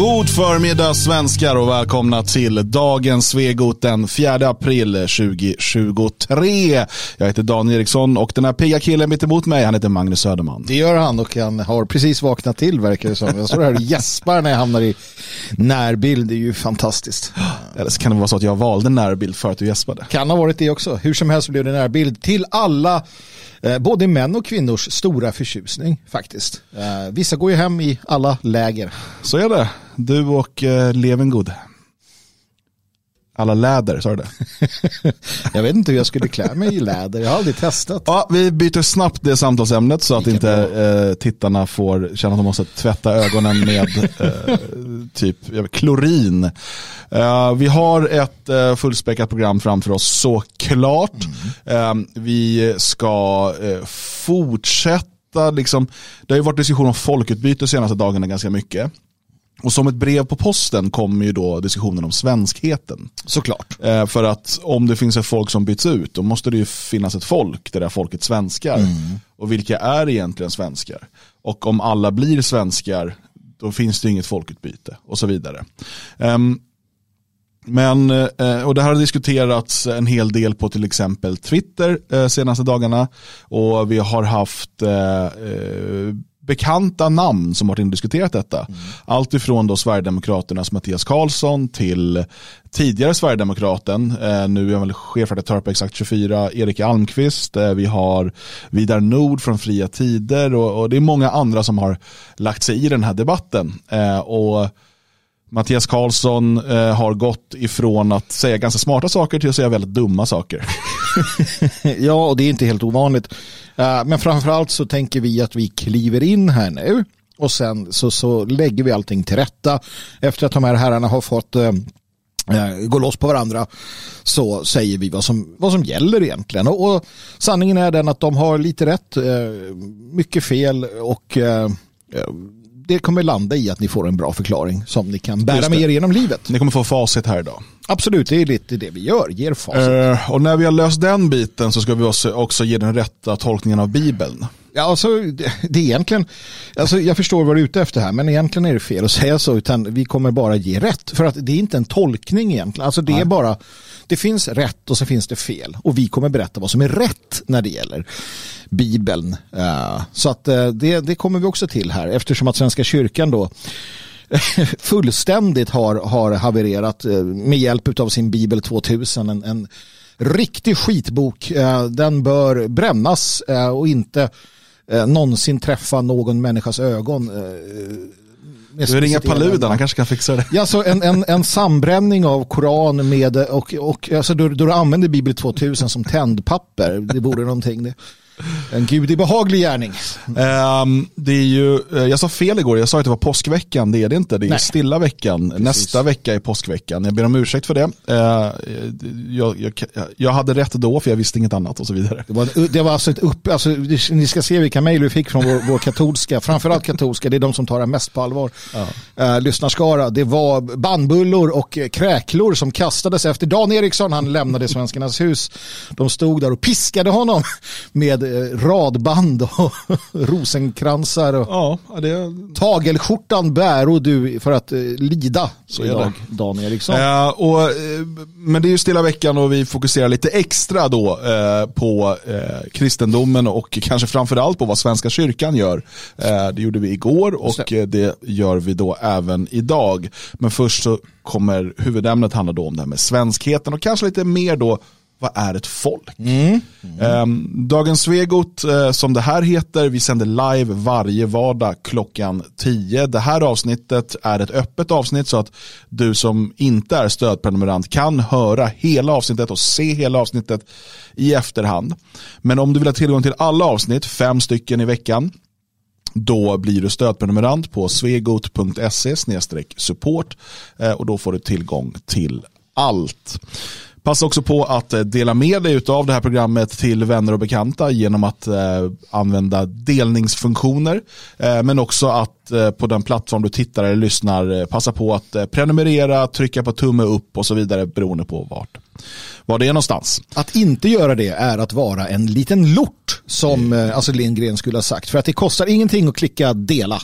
God förmiddag svenskar och välkomna till dagens Svegot den 4 april 2023. Jag heter Dan Eriksson och den här pigga killen mitt emot mig, han heter Magnus Söderman. Det gör han och han har precis vaknat till verkar det som. Jag står här och gäspar när jag hamnar i närbild. Det är ju fantastiskt. Eller så kan det vara så att jag valde närbild för att du gäspade. Kan ha varit det också. Hur som helst blev det närbild till alla Eh, både män och kvinnors stora förtjusning faktiskt. Eh, vissa går ju hem i alla läger. Så är det. Du och eh, Levengood. Alla läder, sa du det? jag vet inte hur jag skulle klä mig i läder, jag har aldrig testat. Ja, vi byter snabbt det samtalsämnet så att inte eh, tittarna får känna att de måste tvätta ögonen med eh, typ klorin. Eh, vi har ett eh, fullspäckat program framför oss såklart. Mm. vi ska eh, fortsätta, liksom, det har ju varit diskussion om folkutbyte de senaste dagarna ganska mycket. Och som ett brev på posten kommer ju då diskussionen om svenskheten. Såklart. Eh, för att om det finns ett folk som byts ut, då måste det ju finnas ett folk, det där folket svenskar. Mm. Och vilka är egentligen svenskar? Och om alla blir svenskar, då finns det inget folkutbyte och så vidare. Men, eh, och det här har diskuterats en hel del på till exempel Twitter eh, senaste dagarna. Och vi har haft eh, bekanta namn som har diskuterat detta. Mm. Allt ifrån då Sverigedemokraternas Mattias Karlsson till tidigare Sverigedemokraten, eh, nu är han väl chefredaktör på Exakt 24, Erik Almqvist. Eh, vi har Vidar Nord från Fria Tider och, och, det är många andra som har lagt sig i den här debatten. Eh, och Mattias Karlsson eh, har gått ifrån att säga ganska smarta saker till att säga väldigt dumma saker. ja, och det är inte helt ovanligt. Uh, men framförallt så tänker vi att vi kliver in här nu och sen så, så lägger vi allting till rätta. Efter att de här herrarna har fått uh, gå loss på varandra så säger vi vad som, vad som gäller egentligen. Och, och sanningen är den att de har lite rätt, uh, mycket fel och det kommer landa i att ni får en bra förklaring som ni kan bära med er genom livet. Ni kommer få facit här idag. Absolut, det är lite det vi gör, ger facit. Uh, och när vi har löst den biten så ska vi också, också ge den rätta tolkningen av Bibeln. Ja, alltså, det, är egentligen, alltså, jag förstår vad du är ute efter här, men egentligen är det fel att säga så, utan vi kommer bara ge rätt. För att det är inte en tolkning egentligen, alltså det Nej. är bara, det finns rätt och så finns det fel. Och vi kommer berätta vad som är rätt när det gäller Bibeln. Uh, så att uh, det, det kommer vi också till här, eftersom att Svenska kyrkan då fullständigt har, har havererat uh, med hjälp av sin Bibel 2000, en, en riktig skitbok. Den bör brännas och inte eh, någonsin träffa någon människas ögon. Eh, du ringer Paludan, han kanske kan fixa det. Ja, så en, en, en sambränning av Koran med, och, och alltså, då, då du använder Bibel 2000 som tändpapper, det vore någonting. Det. En gudibehaglig gärning. Um, det är ju, eh, jag sa fel igår, jag sa att det var påskveckan, det är det inte. Det är Nej. stilla veckan. Precis. Nästa vecka är påskveckan. Jag ber om ursäkt för det. Uh, jag, jag, jag, hade rätt då för jag visste inget annat och så vidare. Det var, det var alltså ett upp, alltså, ni ska se vilka mejl vi fick från vår, vår katolska, framförallt katolska, det är de som tar det mest på allvar. Ja. Uh, lyssnarskara, det var bandbullor och kräklor som kastades efter Dan Eriksson, han lämnade Svenskarnas hus. De stod där och piskade honom med radband och rosenkransar. Och ja, det... Tagelskjortan bär och du för att eh, lida så idag, Dan Eriksson. Eh, och, eh, men det är ju stilla veckan och vi fokuserar lite extra då eh, på eh, kristendomen och kanske framförallt på vad Svenska kyrkan gör. det gjorde vi igår och det. det gör vi då även idag. Men först så kommer huvudämnet handla då om det här med svenskheten och kanske lite mer då vad är ett folk? Mm. Mm. Dagens Svegot, eh, som det här heter, vi sänder live varje vardag klockan 10. Det här avsnittet är ett öppet avsnitt så att du som inte är stödprenumerant kan höra hela avsnittet och se hela avsnittet i efterhand. Men om du vill ha tillgång till alla avsnitt, fem stycken i veckan, då blir du stödprenumerant på svegot.se support eh, och då får du tillgång till allt. Passa också på att eh, dela med dig av det här programmet till vänner och bekanta genom att eh, använda delningsfunktioner. Eh, men också att eh, på den plattform du tittar eller lyssnar passa på att prenumerera, trycka på tumme upp och så vidare beroende på vart var det är någonstans. Att inte göra det är att vara en liten lort som mm. alltså Lindgren skulle ha sagt. För att det kostar ingenting att klicka dela,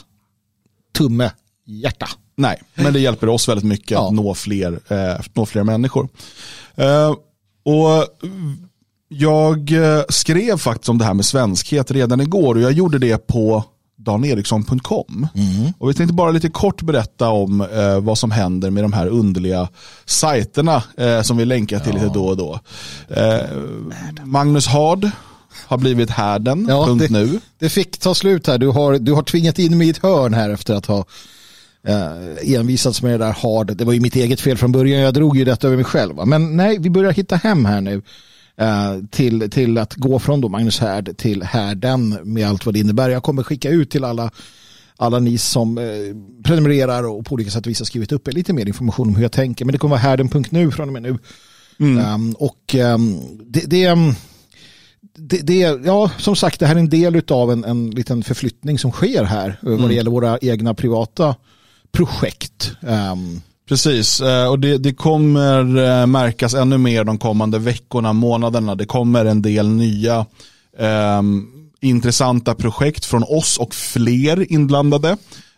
tumme, hjärta. Nej, men det hjälper oss väldigt mycket ja. att nå fler, eh, nå fler människor. Eh, och jag eh, skrev faktiskt om det här med svenskhet redan igår och jag gjorde det på daneriksson.com. Mm. Och vi tänkte bara lite kort berätta om eh, vad som händer med de här underliga sajterna eh, som vi länkar till ja. lite då och då. Eh, Magnus Hard har blivit härden, ja, punkt det, nu. Det fick ta slut här, du har, du har tvingat in mig i ett hörn här efter att ha eh, envisats med det där hard. Det var ju mitt eget fel från början, jag drog ju detta över mig själv. Men nej, vi börjar hitta hem här nu. Eh, till, till att gå från då Magnus Härd till härden med allt vad det innebär. Jag kommer skicka ut till alla, alla ni som eh, prenumererar och på olika sätt och vis har skrivit upp lite mer information om hur jag tänker. Men det kommer vara härden.nu från och med nu. Mm. Um, och um, det, det, um, det, det, ja, som sagt, det här är en del av en, en liten förflyttning som sker här mm. vad det mm. gäller våra egna privata projekt. Um, Precis, eh, och det, det, kommer eh, märkas ännu mer de kommande veckorna, månaderna. Det kommer en del nya um, intressanta projekt från oss och fler inblandade.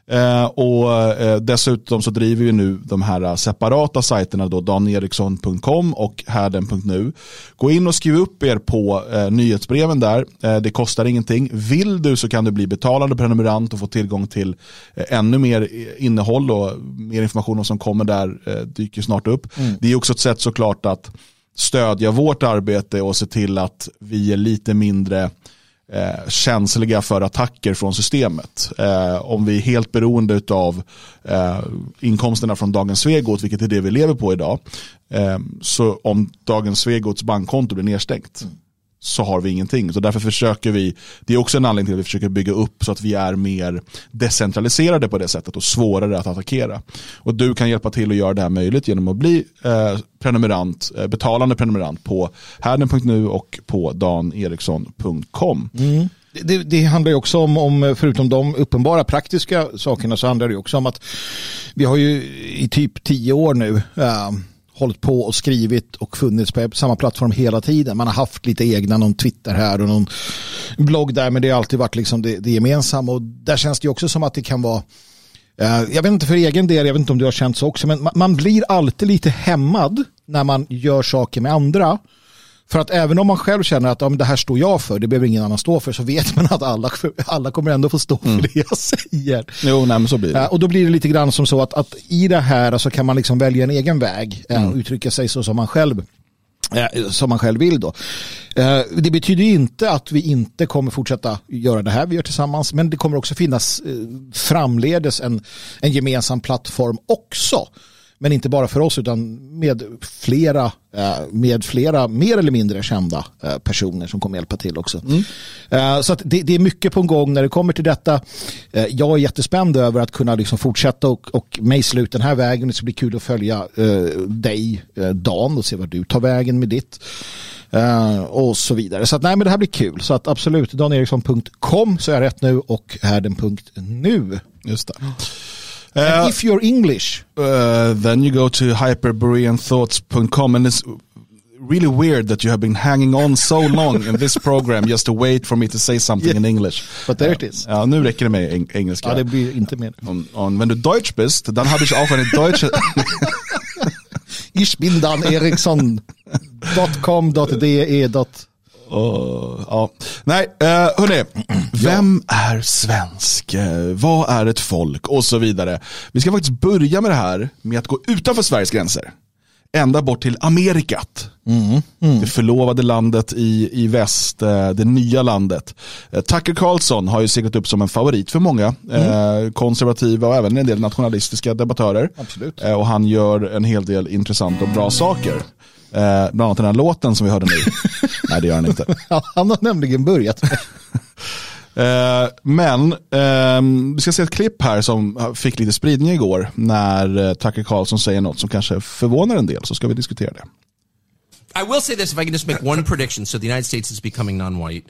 Eh, och eh, dessutom så driver vi nu de här separata sajterna då daneriksson.com och härden.nu. Gå in och skriv upp er på eh, nyhetsbreven där. Eh, det kostar ingenting. Vill du så kan du bli betalande prenumerant och få tillgång till eh, ännu mer innehåll och mer information som kommer där eh, dyker snart upp. Mm. Det är också ett sätt såklart att stödja vårt arbete och se till att vi är lite mindre eh, känsliga för attacker från systemet. Eh, om vi är helt beroende av eh, inkomsterna från dagens Svegot, vilket är det vi lever på idag, eh, så om dagens Svegots bankkonto blir nedstängt, mm så har vi ingenting. Så därför försöker vi, det är också en anledning till att vi försöker bygga upp så att vi är mer decentraliserade på det sättet och svårare att attackera. Och du kan hjälpa till att göra det här möjligt genom att bli eh, prenumerant, eh, betalande prenumerant på härden.nu och på danerikson.com. Mm. Det, det, handlar ju också om, om, förutom de uppenbara praktiska sakerna, så handlar det också om att vi har ju i typ tio år nu äh, hållit på och skrivit och funnits på samma plattform hela tiden. Man har haft lite egna, någon Twitter här och någon blogg där, men det har alltid varit liksom det, det gemensamma. Och där känns det också som att det kan vara eh, jag vet inte för egen del, jag vet inte om du har känt så också, men man blir alltid lite hämmad när man gör saker med andra. För att även om man själv känner att ja, det här står jag för, det behöver ingen annan stå för, så vet man att alla, alla kommer ändå få stå för mm. det jag säger. Jo, nej, men så blir det. och då blir det lite grann som så att, att i det här så kan man liksom välja en egen väg och mm. uttrycka sig så som man själv som man själv vill då. Det betyder inte att vi inte kommer fortsätta göra det här vi gör tillsammans, men det kommer också finnas framledes en, en gemensam plattform också men inte bara för oss utan med flera, eh, med flera mer eller mindre kända eh, personer som kommer hjälpa till också. Mm. Eh, så det, det, är mycket på en gång när det kommer till detta. Jag är jättespänd över att kunna liksom fortsätta och, och mejsla ut den här vägen. Det ska bli kul att följa dig, Dan, och se var du tar vägen med ditt. Uh, och så vidare. Så att, nej, men det här blir kul. Så att absolut, daneriksson.com så är jag rätt nu och härden.nu. Just det. Uh, if you're English, uh, then you go to hyperboreanthoughts.com and it's really weird that you have been hanging on so long in this program just to wait for me to say something yeah. in English. But there it is. Ja, nu räcker det med eng engelska. Ja, det blir inte mer. Und, und wenn du Deutsch bist, dann habe ich auch eine deutsche... ich bin Dan Eriksson.com.de. Uh, ja. Nej, uh, hörni. Vem är svensk? Uh, vad är ett folk? Och så vidare. Vi ska faktiskt börja med det här med att gå utanför Sveriges gränser. Ända bort till Amerikat. Mm, mm. Det förlovade landet i, i väst, uh, det nya landet. Tucker Carlson har ju seglat upp som en favorit för många. Mm. konservativa och även en del nationalistiska debattörer. Absolut. och han gör en hel del intressanta och bra saker. Eh, bland annat den här låten som vi hörde nu. Nej, det gör han inte. han har nämligen börjat. eh, men eh, vi ska se ett klipp här som fick lite spridning igår när eh, Tucker Carlson säger något som kanske förvånar en del, så ska vi diskutera det. I will say this if I can just make one prediction. So the United States is becoming non-white.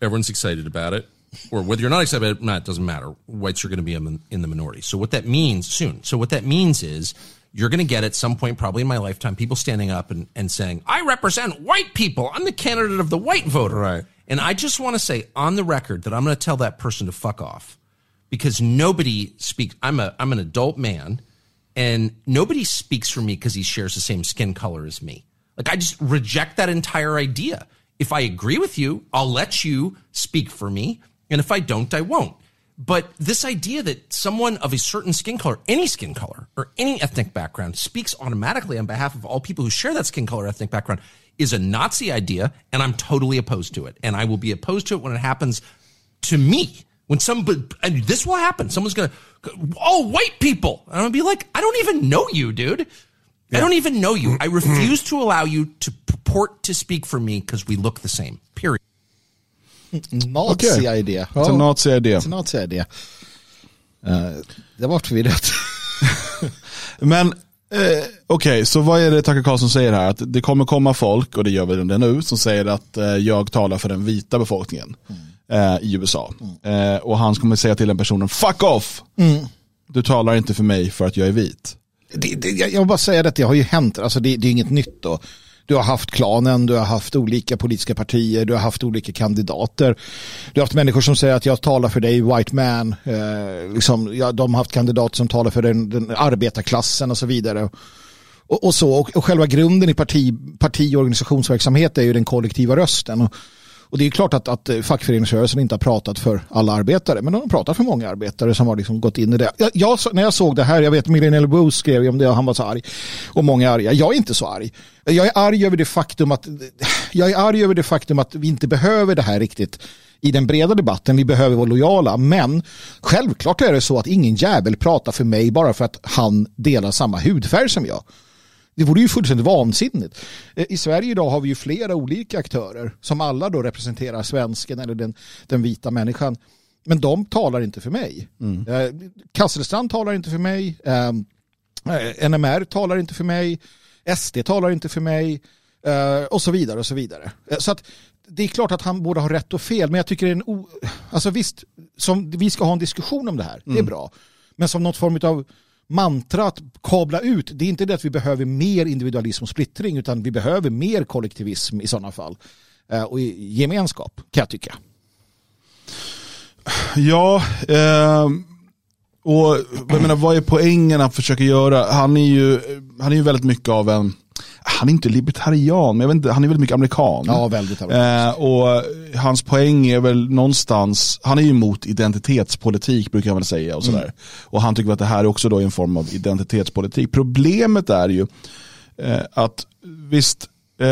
Everyone's excited about it. Or whether you're not excited about it, not, it doesn't matter. Whites are going to be in the minority. So what that means soon. So what that means is you're going to get at some point, probably in my lifetime, people standing up and, and saying, I represent white people. I'm the candidate of the white voter. Right. And I just want to say on the record that I'm going to tell that person to fuck off because nobody speaks. I'm a I'm an adult man, and nobody speaks for me because he shares the same skin color as me. Like I just reject that entire idea. If I agree with you, I'll let you speak for me, and if I don't, I won't. But this idea that someone of a certain skin color, any skin color, or any ethnic background speaks automatically on behalf of all people who share that skin color, ethnic background is a Nazi idea, and I'm totally opposed to it. And I will be opposed to it when it happens to me. When somebody, and this will happen. Someone's gonna, oh, white people. And I'm gonna be like, I don't even know you, dude. I don't even know you. I refuse to allow you to purport to speak for me because we look the same. Period. Nazi-idé. A Nazi-idé. Nazi-idé. Det var förvirrat. Men eh, okej, okay, så vad är det Tucker Carlson säger här? Att det kommer komma folk, och det gör vi det nu, som säger att eh, jag talar för den vita befolkningen mm. eh, i USA. Mm. och han kommer säga till den personen, fuck off! Mm. Du talar inte för mig för att jag är vit. Det, det, jag vill bara säga att det har ju hänt, alltså det, det är inget nytt då. Du har haft klanen, du har haft olika politiska partier, du har haft olika kandidater. Du har haft människor som säger att jag talar för dig, white man. Eh, liksom, ja, de har haft kandidater som talar för den, den arbetarklassen och så vidare. Och, och så, och, och, själva grunden i parti, parti och organisationsverksamhet är ju den kollektiva rösten. Och, och det är klart att, att eh, fackföreningsrörelsen inte har pratat för alla arbetare, men de har pratat för många arbetare som har liksom gått in i det. Jag, jag, när jag såg det här, jag vet Millennial Boos skrev om det och han var så arg. Och många är arga. Jag är inte så arg. Jag är arg över det faktum att, eh, jag är arg över det faktum att vi inte behöver det här riktigt i den breda debatten. Vi behöver vara lojala, men självklart är det så att ingen jävel pratar för mig bara för att han delar samma hudfärg som jag. Det vore ju fullständigt vansinnigt. Eh, I Sverige idag har vi ju flera olika aktörer som alla då representerar svensken eller den, den vita människan. Men de talar inte för mig. Mm. Eh, Kasselstrand talar inte för mig. Ehm, eh, NMR talar inte för mig. SD talar inte för mig. och så vidare och så vidare. Så att det är klart att han borde ha rätt och fel, men jag tycker det är en o... Alltså visst, som, vi ska ha en diskussion om det här, det är mm. bra. Men som något form av Mantrat kabla ut, det är inte det att vi behöver mer individualism och splittring utan vi behöver mer kollektivism i sådana fall. Eh, och gemenskap kan jag tycka. Ja, eh, och jag menar, vad är poängen att försöka göra? Han är ju, han är ju väldigt mycket av en han är inte libertarian, men jag vet inte, han är väldigt mycket amerikan. Ja, väldigt Eh, och hans poäng är väl någonstans, han är ju emot identitetspolitik brukar jag väl säga. Och, sådär. Mm. och han tycker att det här är också då en form av identitetspolitik. Problemet är ju eh, att visst, eh,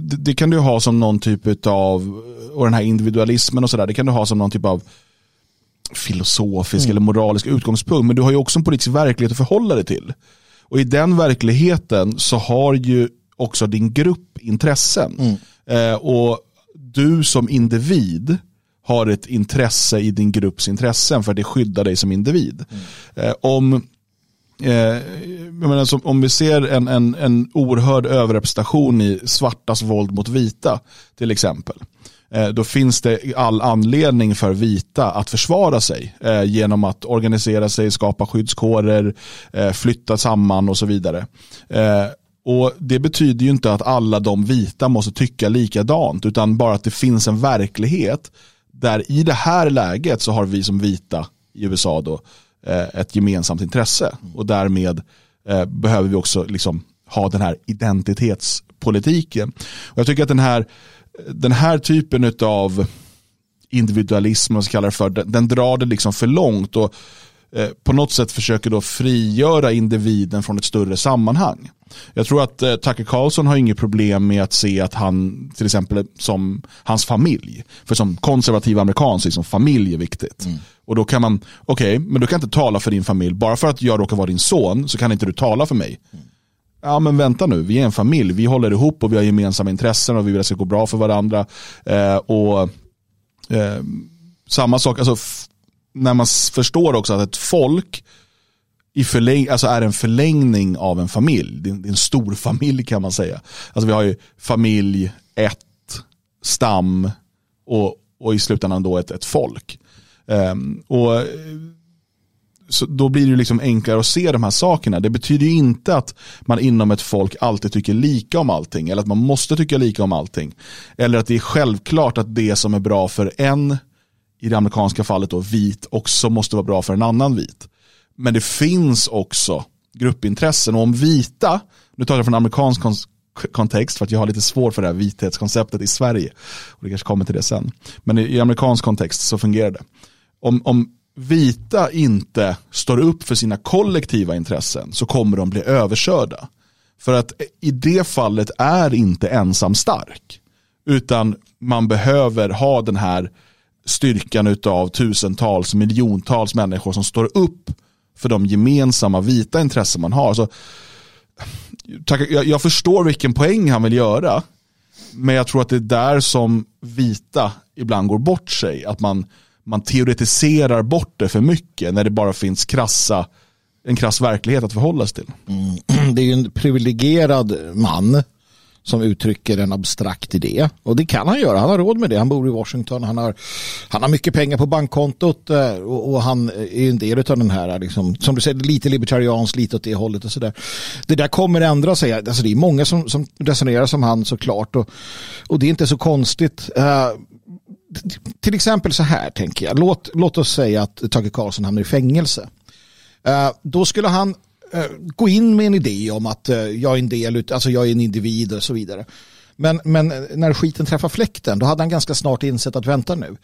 det, det, kan du ha som någon typ av, och den här individualismen och sådär, det kan du ha som någon typ av filosofisk mm. eller moralisk utgångspunkt. Men du har ju också en politisk verklighet att förhålla dig till. Och i den verkligheten så har ju också din grupp intressen. Mm. Eh, och du som individ har ett intresse i din grupps intressen för det skyddar dig som individ. Mm. Eh, om, eh, som, om vi ser en, en, en oerhörd överrepresentation i svartas våld mot vita till exempel Eh, då finns det all anledning för vita att försvara sig eh, genom att organisera sig, skapa skyddskårer, eh, flytta samman och så vidare. Och Det betyder ju inte att alla de vita måste tycka likadant utan bara att det finns en verklighet där i det här läget så har vi som vita i USA då eh, ett gemensamt intresse och därmed eh, behöver vi också liksom ha den här identitetspolitiken. Och jag tycker att den här den här typen av individualism, man ska kalla det för, den, den drar det liksom för långt och eh, på något sätt försöker då frigöra individen från ett större sammanhang. Jag tror att eh, Tucker Carlson har inget problem med att se att han, till exempel som hans familj, för som konservativ amerikan så är som familj är viktigt. Mm. Och då kan man, okej, okay, men du kan inte tala för din familj, bara för att jag råkar vara din son så kan inte du tala för mig. Mm ja men vänta nu, vi är en familj, vi håller ihop och vi har gemensamma intressen och vi vill att det ska gå bra för varandra. Eh, och eh, Samma sak, alltså, när man förstår också att ett folk i förläng, alltså är en förlängning av en familj. Det är, en stor familj kan man säga. Alltså vi har ju familj, ett, stam och, och i slutändan då ett, ett folk. Um, och eh, så då blir det liksom enklare att se de här sakerna. Det betyder ju inte att man inom ett folk alltid tycker lika om allting eller att man måste tycka lika om allting. Eller att det är självklart att det som är bra för en i det amerikanska fallet då vit också måste vara bra för en annan vit. Men det finns också gruppintressen och om vita, nu tar jag från amerikansk kontext för att jag har lite svårt för det här vithetskonceptet i Sverige. Och det kanske kommer till det sen. Men i, amerikansk kontext så fungerar det. Om, om vita inte står upp för sina kollektiva intressen så kommer de bli överkörda. För att i det fallet är inte ensam stark. Utan man behöver ha den här styrkan av tusentals, miljontals människor som står upp för de gemensamma vita intressen man har. Så, jag, jag förstår vilken poäng han vill göra. Men jag tror att det är där som vita ibland går bort sig. Att man, man teoretiserar bort det för mycket när det bara finns krassa, en krass verklighet att förhålla sig till. Mm. Det är ju en privilegierad man som uttrycker en abstrakt idé. Och det kan han göra, han har råd med det. Han bor i Washington, han har, han har mycket pengar på bankkontot eh, och, och han är en del av den här, eh, liksom, som du säger, lite libertarians, lite åt det hållet och sådär. Det där kommer ändra sig. Alltså, det är många som, som resonerar som han såklart och, och det är inte så konstigt. Uh, till exempel så här tänker jag, låt, låt oss säga att Tage Karlsson hamnar i fängelse. Uh, då skulle han Eh, gå in med en idé om att eh, jag är en del, alltså jag är en individ och så vidare. Men, men eh, när skiten träffar fläkten, då hade han ganska snart insett att vänta nu.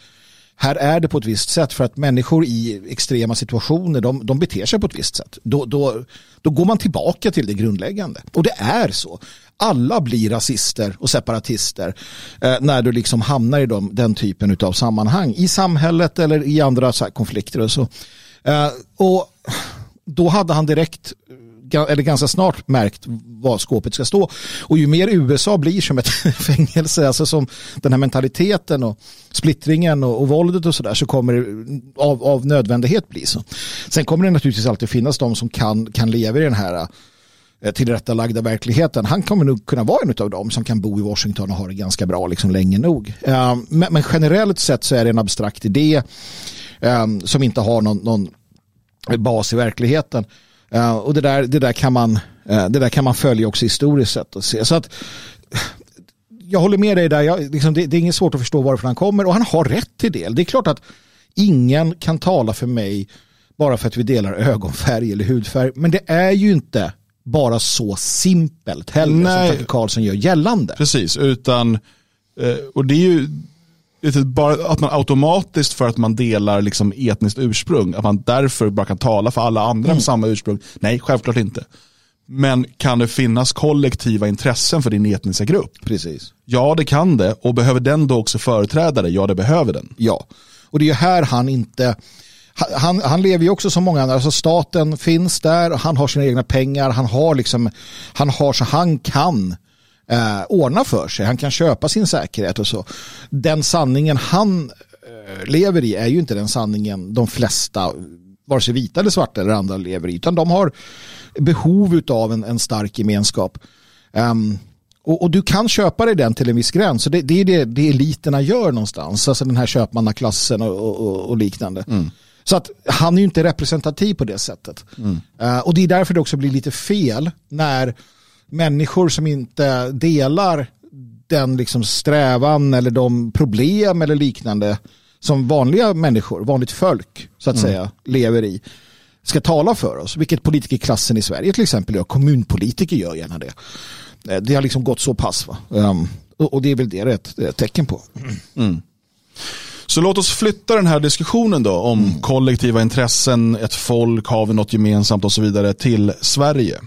Här är det på ett visst sätt för att människor i extrema situationer, de, de beter sig på ett visst sätt. Då, då, då går man tillbaka till det grundläggande. Och det är så. Alla blir rasister och separatister eh, när du liksom hamnar i de, den typen av sammanhang. I samhället eller i andra så konflikter och så. Eh, och då hade han direkt eller ganska snart märkt var skåpet ska stå. Och ju mer USA blir som ett fängelse, alltså som den här mentaliteten och splittringen och, och våldet och sådär så kommer det av, av nödvändighet bli så. Sen kommer det naturligtvis alltid finnas de som kan, kan leva i den här eh, tillrättalagda verkligheten. Han kommer nog kunna vara en av dem som kan bo i Washington och ha det ganska bra liksom länge nog. Eh, men, generellt sett så är det en abstrakt idé eh, som inte har någon, någon bas i verkligheten. Uh, och det där, det, där kan man, uh, det där kan man följa också historiskt sett och se. Så att, jag håller med dig där, jag, liksom, det, det, är inget svårt att förstå varifrån han kommer och han har rätt till det. Det är klart att ingen kan tala för mig bara för att vi delar ögonfärg eller hudfärg. Men det är ju inte bara så simpelt heller Nej. som Tucker Carlson gör gällande. Precis, utan eh, och det är ju bara att man automatiskt för att man delar liksom etniskt ursprung, att man därför bara kan tala för alla andra mm. med samma ursprung. Nej, självklart inte. Men kan det finnas kollektiva intressen för din etniska grupp? Precis. Ja, det kan det. Och behöver den då också företräda det? Ja, det behöver den. Ja, och det är ju här han inte... Han, han lever ju också som många andra, alltså staten finns där, han har sina egna pengar, han har liksom, han har så han kan eh, ordna för sig. Han kan köpa sin säkerhet och så. Den sanningen han eh, lever i är ju inte den sanningen de flesta, vare sig vita eller svarta eller andra lever i, utan de har behov av en, en stark gemenskap. Um, och, och, du kan köpa dig den till en viss gräns. Så det, det är det, det eliterna gör någonstans. Alltså den här köpmannaklassen och, och, och liknande. Mm. Så att han är ju inte representativ på det sättet. Mm. Uh, och det är därför det också blir lite fel när människor som inte delar den liksom strävan eller de problem eller liknande som vanliga människor, vanligt folk så att mm. säga, lever i ska tala för oss. Vilket politikerklassen i Sverige till exempel gör. Kommunpolitiker gör gärna det. Eh, det har liksom gått så pass. Va? Um, och, det är väl det ett, ett tecken på. Mm. Så låt oss flytta den här diskussionen då om mm. kollektiva intressen, ett folk, har vi något gemensamt och så vidare till Sverige.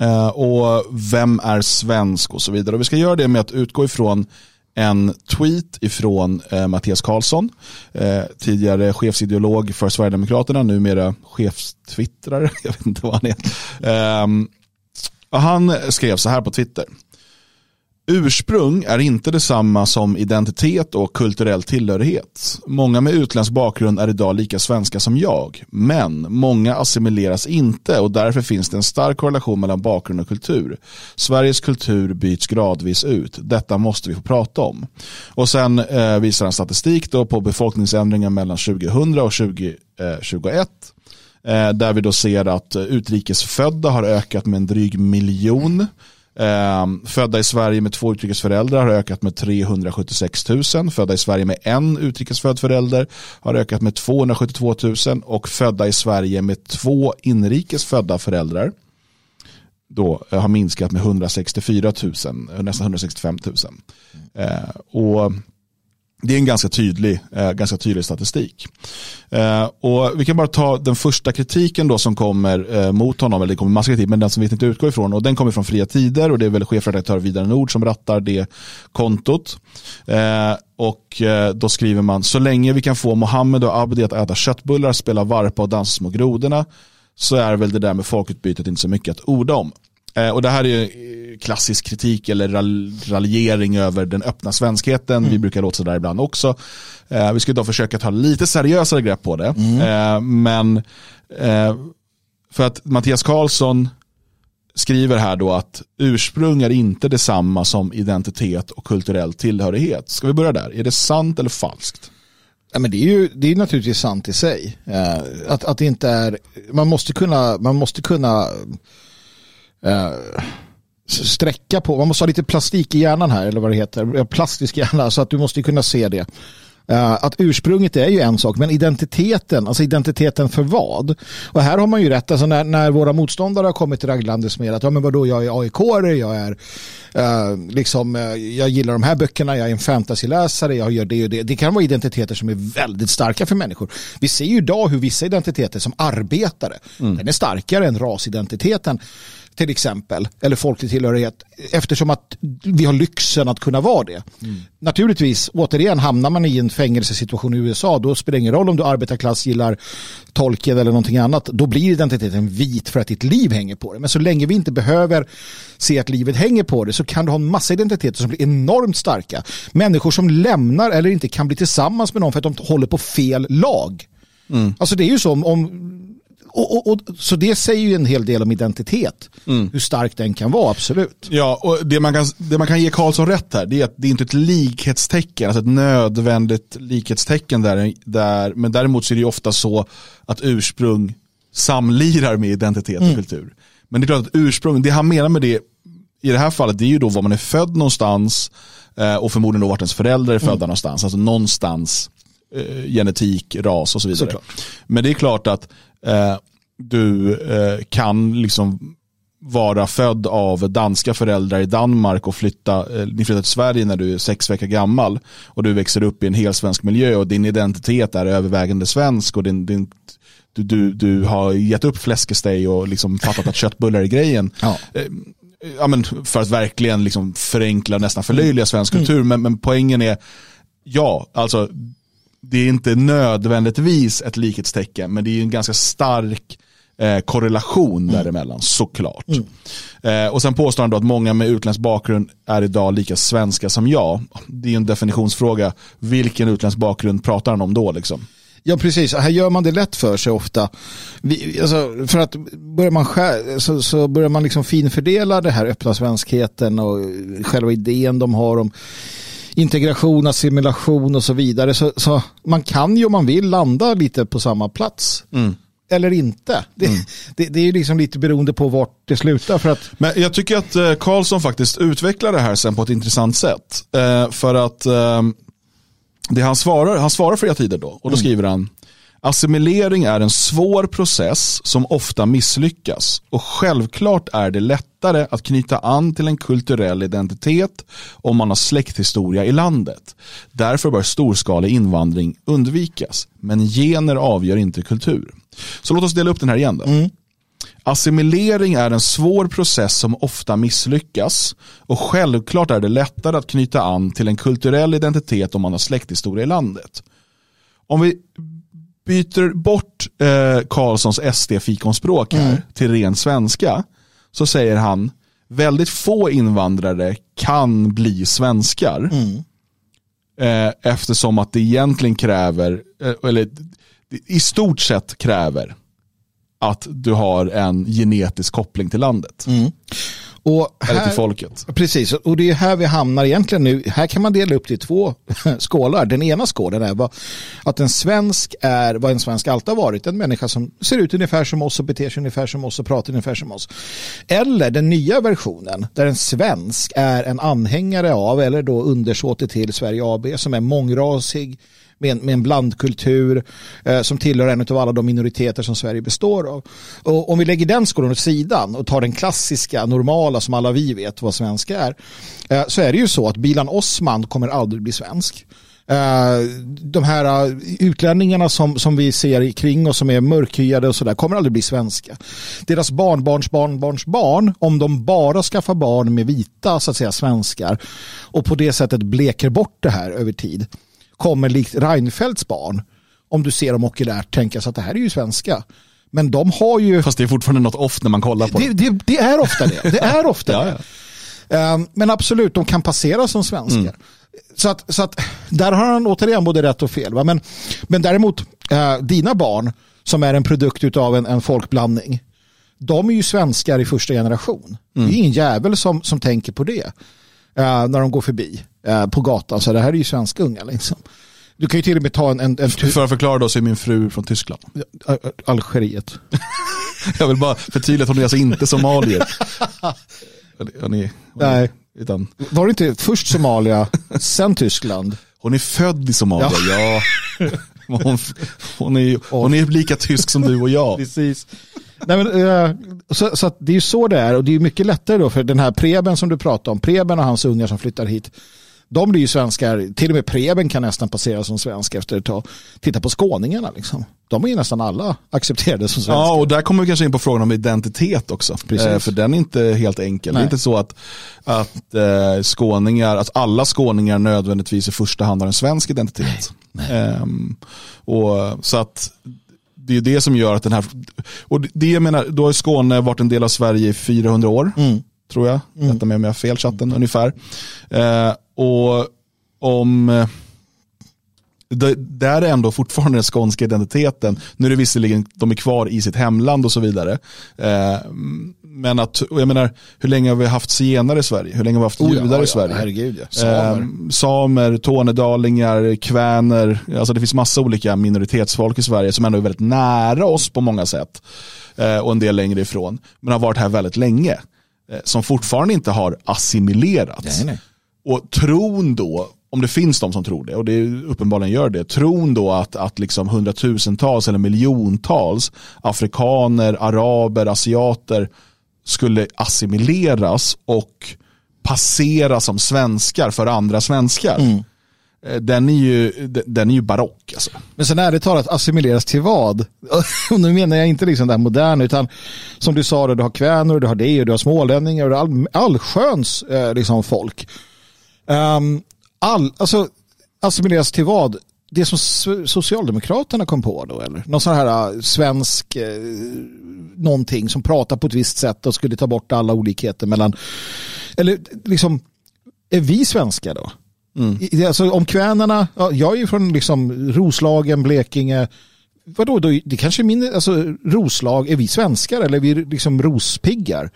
Eh, och vem är svensk och så vidare. Och vi ska göra det med att utgå ifrån en tweet ifrån eh, Mattias Karlsson, eh, tidigare chefsideolog för Sverigedemokraterna, numera chefstwittrare, jag vet inte vad han är. Um, ehm, han skrev så här på Twitter. Ursprung är inte detsamma som identitet och kulturell tillhörighet. Många med utländsk bakgrund är idag lika svenska som jag, men många assimileras inte och därför finns det en stark korrelation mellan bakgrund och kultur. Sveriges kultur byts gradvis ut. Detta måste vi få prata om. Och sen eh, visar han statistik då på befolkningsändringen mellan 2000 och 2021 eh, där vi då ser att utrikesfödda har ökat med en dryg miljon Ehm, födda i Sverige med två utrikesföräldrar har ökat med 376 000. Födda i Sverige med en utrikesfödd förälder har ökat med 272 000 och födda i Sverige med två inrikesfödda föräldrar då eh, har minskat med 164 000, eh, nästan 165 000. Eh, och det är en ganska tydlig, eh, ganska tydlig statistik. Eh, och vi kan bara ta den första kritiken då som kommer eh, mot honom, eller det kommer massa kritik, men den som vi inte utgår ifrån. Och den kommer från Fria Tider och det är väl chefredaktör Vidar Nord som rattar det kontot. Eh, och eh, då skriver man, så länge vi kan få Mohammed och Abdi att äta köttbullar, spela varpa och dansa små grodorna, så är väl det där med folkutbytet inte så mycket att orda om. Eh, och det här är klassisk kritik eller raljering över den öppna svenskheten. Mm. Vi brukar låta sådär ibland också. Eh, vi ska då försöka ta lite seriösare grepp på det. Mm. Eh, men för att Mattias Karlsson skriver här då att ursprung är inte detsamma som identitet och kulturell tillhörighet. Ska vi börja där? Är det sant eller falskt? Ja, men det är ju det är naturligtvis sant i sig. att, att det inte är, man måste kunna, man måste kunna uh, sträcka på, man måste ha lite plastik i hjärnan här eller vad det heter, plastisk hjärna så att du måste kunna se det. Uh, att ursprunget är ju en sak, men identiteten, alltså identiteten för vad? Och här har man ju rätt, alltså när, när våra motståndare har kommit raglandes med att ja men vadå, jag är aik jag är uh, liksom, uh, jag gillar de här böckerna, jag är en fantasyläsare, jag gör det och det. Det kan vara identiteter som är väldigt starka för människor. Vi ser ju idag hur vissa identiteter som arbetare, mm. den är starkare än rasidentiteten till exempel, eller folklig tillhörighet, eftersom att vi har lyxen att kunna vara det. Mm. Naturligtvis, återigen, hamnar man i en fängelsesituation i USA, då spelar det ingen roll om du arbetarklass gillar tolken eller någonting annat, då blir identiteten vit för att ditt liv hänger på det. Men så länge vi inte behöver se att livet hänger på det så kan du ha en massa identiteter som blir enormt starka. Människor som lämnar eller inte kan bli tillsammans med någon för att de håller på fel lag. Mm. Alltså det är ju så om, om och, och, och, så det säger ju en hel del om identitet. Mm. Hur stark den kan vara, absolut. Ja, och det man kan, det man kan ge Karlsson rätt här, det är att det är inte ett likhetstecken, alltså ett nödvändigt likhetstecken där, där men däremot så är det ju ofta så att ursprung samlirar med identitet och mm. kultur. Men det är klart att ursprung, det han menar med det i det här fallet, det är ju då var man är född någonstans eh, och förmodligen då vart ens föräldrar är födda mm. någonstans, alltså någonstans eh, genetik, ras och så vidare. Såklart. Men det är klart att eh, du eh, kan liksom vara född av danska föräldrar i Danmark och flytta, eh, ni flyttar till Sverige när du är sex veckor gammal och du växer upp i en hel svensk miljö och din identitet är övervägande svensk och din, din du, du, du har gett upp fläskesteg och liksom fattat att köttbullar är grejen. Ja. Eh, ja, men för att verkligen liksom förenkla nästan förlöjliga svensk mm. kultur. Men, men poängen är, ja, alltså det är inte nödvändigtvis ett likhetstecken, men det är en ganska stark eh, korrelation mm. däremellan, såklart. Mm. Eh, och sen påstår han då att många med utländsk bakgrund är idag lika svenska som jag. Det är en definitionsfråga. Vilken utländsk bakgrund pratar han om då? Liksom? Ja, precis. Här gör man det lätt för sig ofta. Vi, alltså, för att börjar man, skär, så, så börjar man liksom finfördela det här öppna svenskheten och själva idén de har om integration, assimilation och så vidare. Så, så, man kan ju om man vill landa lite på samma plats. Mm. Eller inte. Det, mm. det, det, är ju liksom lite beroende på vart det slutar. För att... Men jag tycker att eh, Karlsson faktiskt utvecklar det här sen på ett intressant sätt. Eh, för att eh, det han svarar, han svarar flera tider då. Och då mm. skriver han Assimilering är en svår process som ofta misslyckas och självklart är det lättare att knyta an till en kulturell identitet om man har släkthistoria i landet. Därför bör storskalig invandring undvikas. Men gener avgör inte kultur. Så låt oss dela upp den här igen. Då. Mm. Assimilering är en svår process som ofta misslyckas och självklart är det lättare att knyta an till en kulturell identitet om man har släkthistoria i landet. Om vi byter bort eh, Karlssons SD-fikonspråk här mm. till ren svenska så säger han väldigt få invandrare kan bli svenskar. Mm. Eh, eftersom att det egentligen kräver, eh, eller i stort sett kräver att du har en genetisk koppling till landet. Mm. Och Eller här, till folket. Precis, och det är här vi hamnar egentligen nu. Här kan man dela upp det i två skålar. Den ena skålen är vad, att en svensk är vad en svensk alltid har varit. En människa som ser ut ungefär som oss och beter sig ungefär som oss och pratar ungefär som oss. Eller den nya versionen där en svensk är en anhängare av eller då undersåte till Sverige AB som är mångrasig med en, med en blandkultur eh, som tillhör en av alla de minoriteter som Sverige består av. Och om vi lägger den skolan åt sidan och tar den klassiska, normala som alla vi vet vad svenska är, eh, så är det ju så att Bilan Osman kommer aldrig bli svensk. Uh, de här uh, utlänningarna som, som vi ser kring och som är mörkhyade och sådär kommer aldrig bli svenska. Deras barnbarns barnbarns barn, om de bara skaffar barn med vita så att säga svenskar och på det sättet bleker bort det här över tid kommer likt Reinfeldts barn, om du ser dem okulärt, tänka sig att det här är ju svenska. Men de har ju... Fast det är fortfarande något off när man kollar på det. Det, det, det är ofta det. Det är ofta ja, det. Ja. Um, men absolut, de kan passera som svenskar. Mm. Så, att, så att där har han återigen både rätt och fel. Va? Men, men däremot, uh, dina barn som är en produkt av en, en folkblandning, de är ju svenskar i första generation. Mm. Det är mm. ingen jävel som, som tänker på det uh, när de går förbi. Eh, på gatan. Så det här är ju svenska unga. Liksom. Du kan ju till och med ta en... en, en För att förklara då så är min fru från Tyskland. Algeriet. Jag vill bara förtydliga att hon är alltså inte somalier. Hon Nej. Utan... Var det inte först Somalia, sen Tyskland? Hon är född i Somalia, ja. ja. Hon, hon, är, hon är lika tysk som du och jag. Precis. Nej, men, uh, så, så det är ju så det är och det är mycket lättare då för den här Preben som du pratar om, Preben och hans ungar som flyttar hit de blir ju svenskar, till och med Preben kan nästan passera som svensk efter ett tag. Titta på skåningarna liksom. De är ju nästan alla accepterade som svenskar. Ja, och där kommer vi kanske in på frågan om identitet också. Eh, för den är inte helt enkel. Nej. Det är inte så att, att eh, skåningar, att alla skåningar nödvändigtvis i första hand har en svensk identitet. Nej. Nej. Eh, och, så att det är det som gör att den här, och det jag menar, då har Skåne varit en del av Sverige i 400 år. Mm tror jag. Mm. Rätta mig om jag har fel chatten ungefär. Eh, och om eh, det, där är ändå fortfarande den skånska identiteten. Nu är det visserligen, de är kvar i sitt hemland och så vidare. Eh, men att, jag menar, hur länge har vi haft zigenare i Sverige? Hur länge har vi haft oh, judar ja, i Sverige? herregud, ja. Samer. Eh, samer, tornedalingar, kväner. Alltså det finns massa olika minoritetsfolk i Sverige som ändå är väldigt nära oss på många sätt. Eh, och en del längre ifrån. Men har varit här väldigt länge. Eh, som fortfarande inte har assimilerats. Nej, nej. Och tron då, om det finns de som tror det, och det uppenbarligen gör det, tron då att, att liksom hundratusentals eller miljontals afrikaner, araber, asiater skulle assimileras och passera som svenskar för andra svenskar. Mm. Eh, den är ju, den är ju barock. Alltså. Men sen ärligt talat, assimileras till vad? Och nu menar jag inte liksom det här moderna, utan som du sa, du har kvänor, du har det, du har smålänningar, du har all, allsköns eh, liksom folk. Um, all, alltså, assimileras till vad? Det som Socialdemokraterna kom på då eller? Någon sån här uh, svensk uh, någonting som pratar på ett visst sätt och skulle ta bort alla olikheter mellan, eller liksom, är vi svenskar då? Mm. Alltså, om kvänarna, ja, jag är ju från liksom Roslagen, Blekinge. Vadå, då, det kanske är min, alltså Roslag, är vi svenskar eller är vi liksom rospiggar?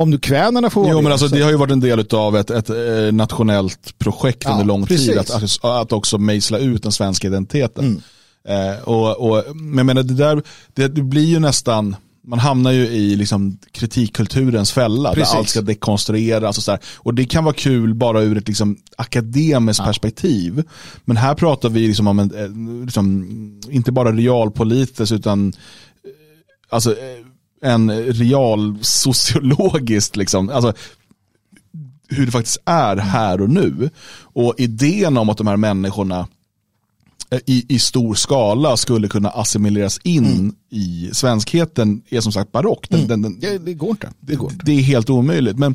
Om nu kvänarna får Jo men alltså det har ju varit en del av ett, ett, ett nationellt projekt ja, under lång precis. tid att, att, att också mejsla ut den svenska identiteten. Mm. Eh, och, och, men jag menar det där, det, det blir ju nästan man hamnar ju i liksom kritikkulturens fälla Precis. där allt ska dekonstrueras och så här. Och det kan vara kul bara ur ett liksom akademiskt ja. perspektiv. Men här pratar vi liksom om en, liksom, inte bara realpolitiskt utan eh, alltså, eh, en real sociologiskt liksom. Alltså, hur det faktiskt är här och nu. Och idén om att de här människorna i, i stor skala skulle kunna assimileras in mm. i svenskheten är som sagt barock. Den, mm. den, den, ja, det går inte. Det, går inte. det är helt omöjligt. Men,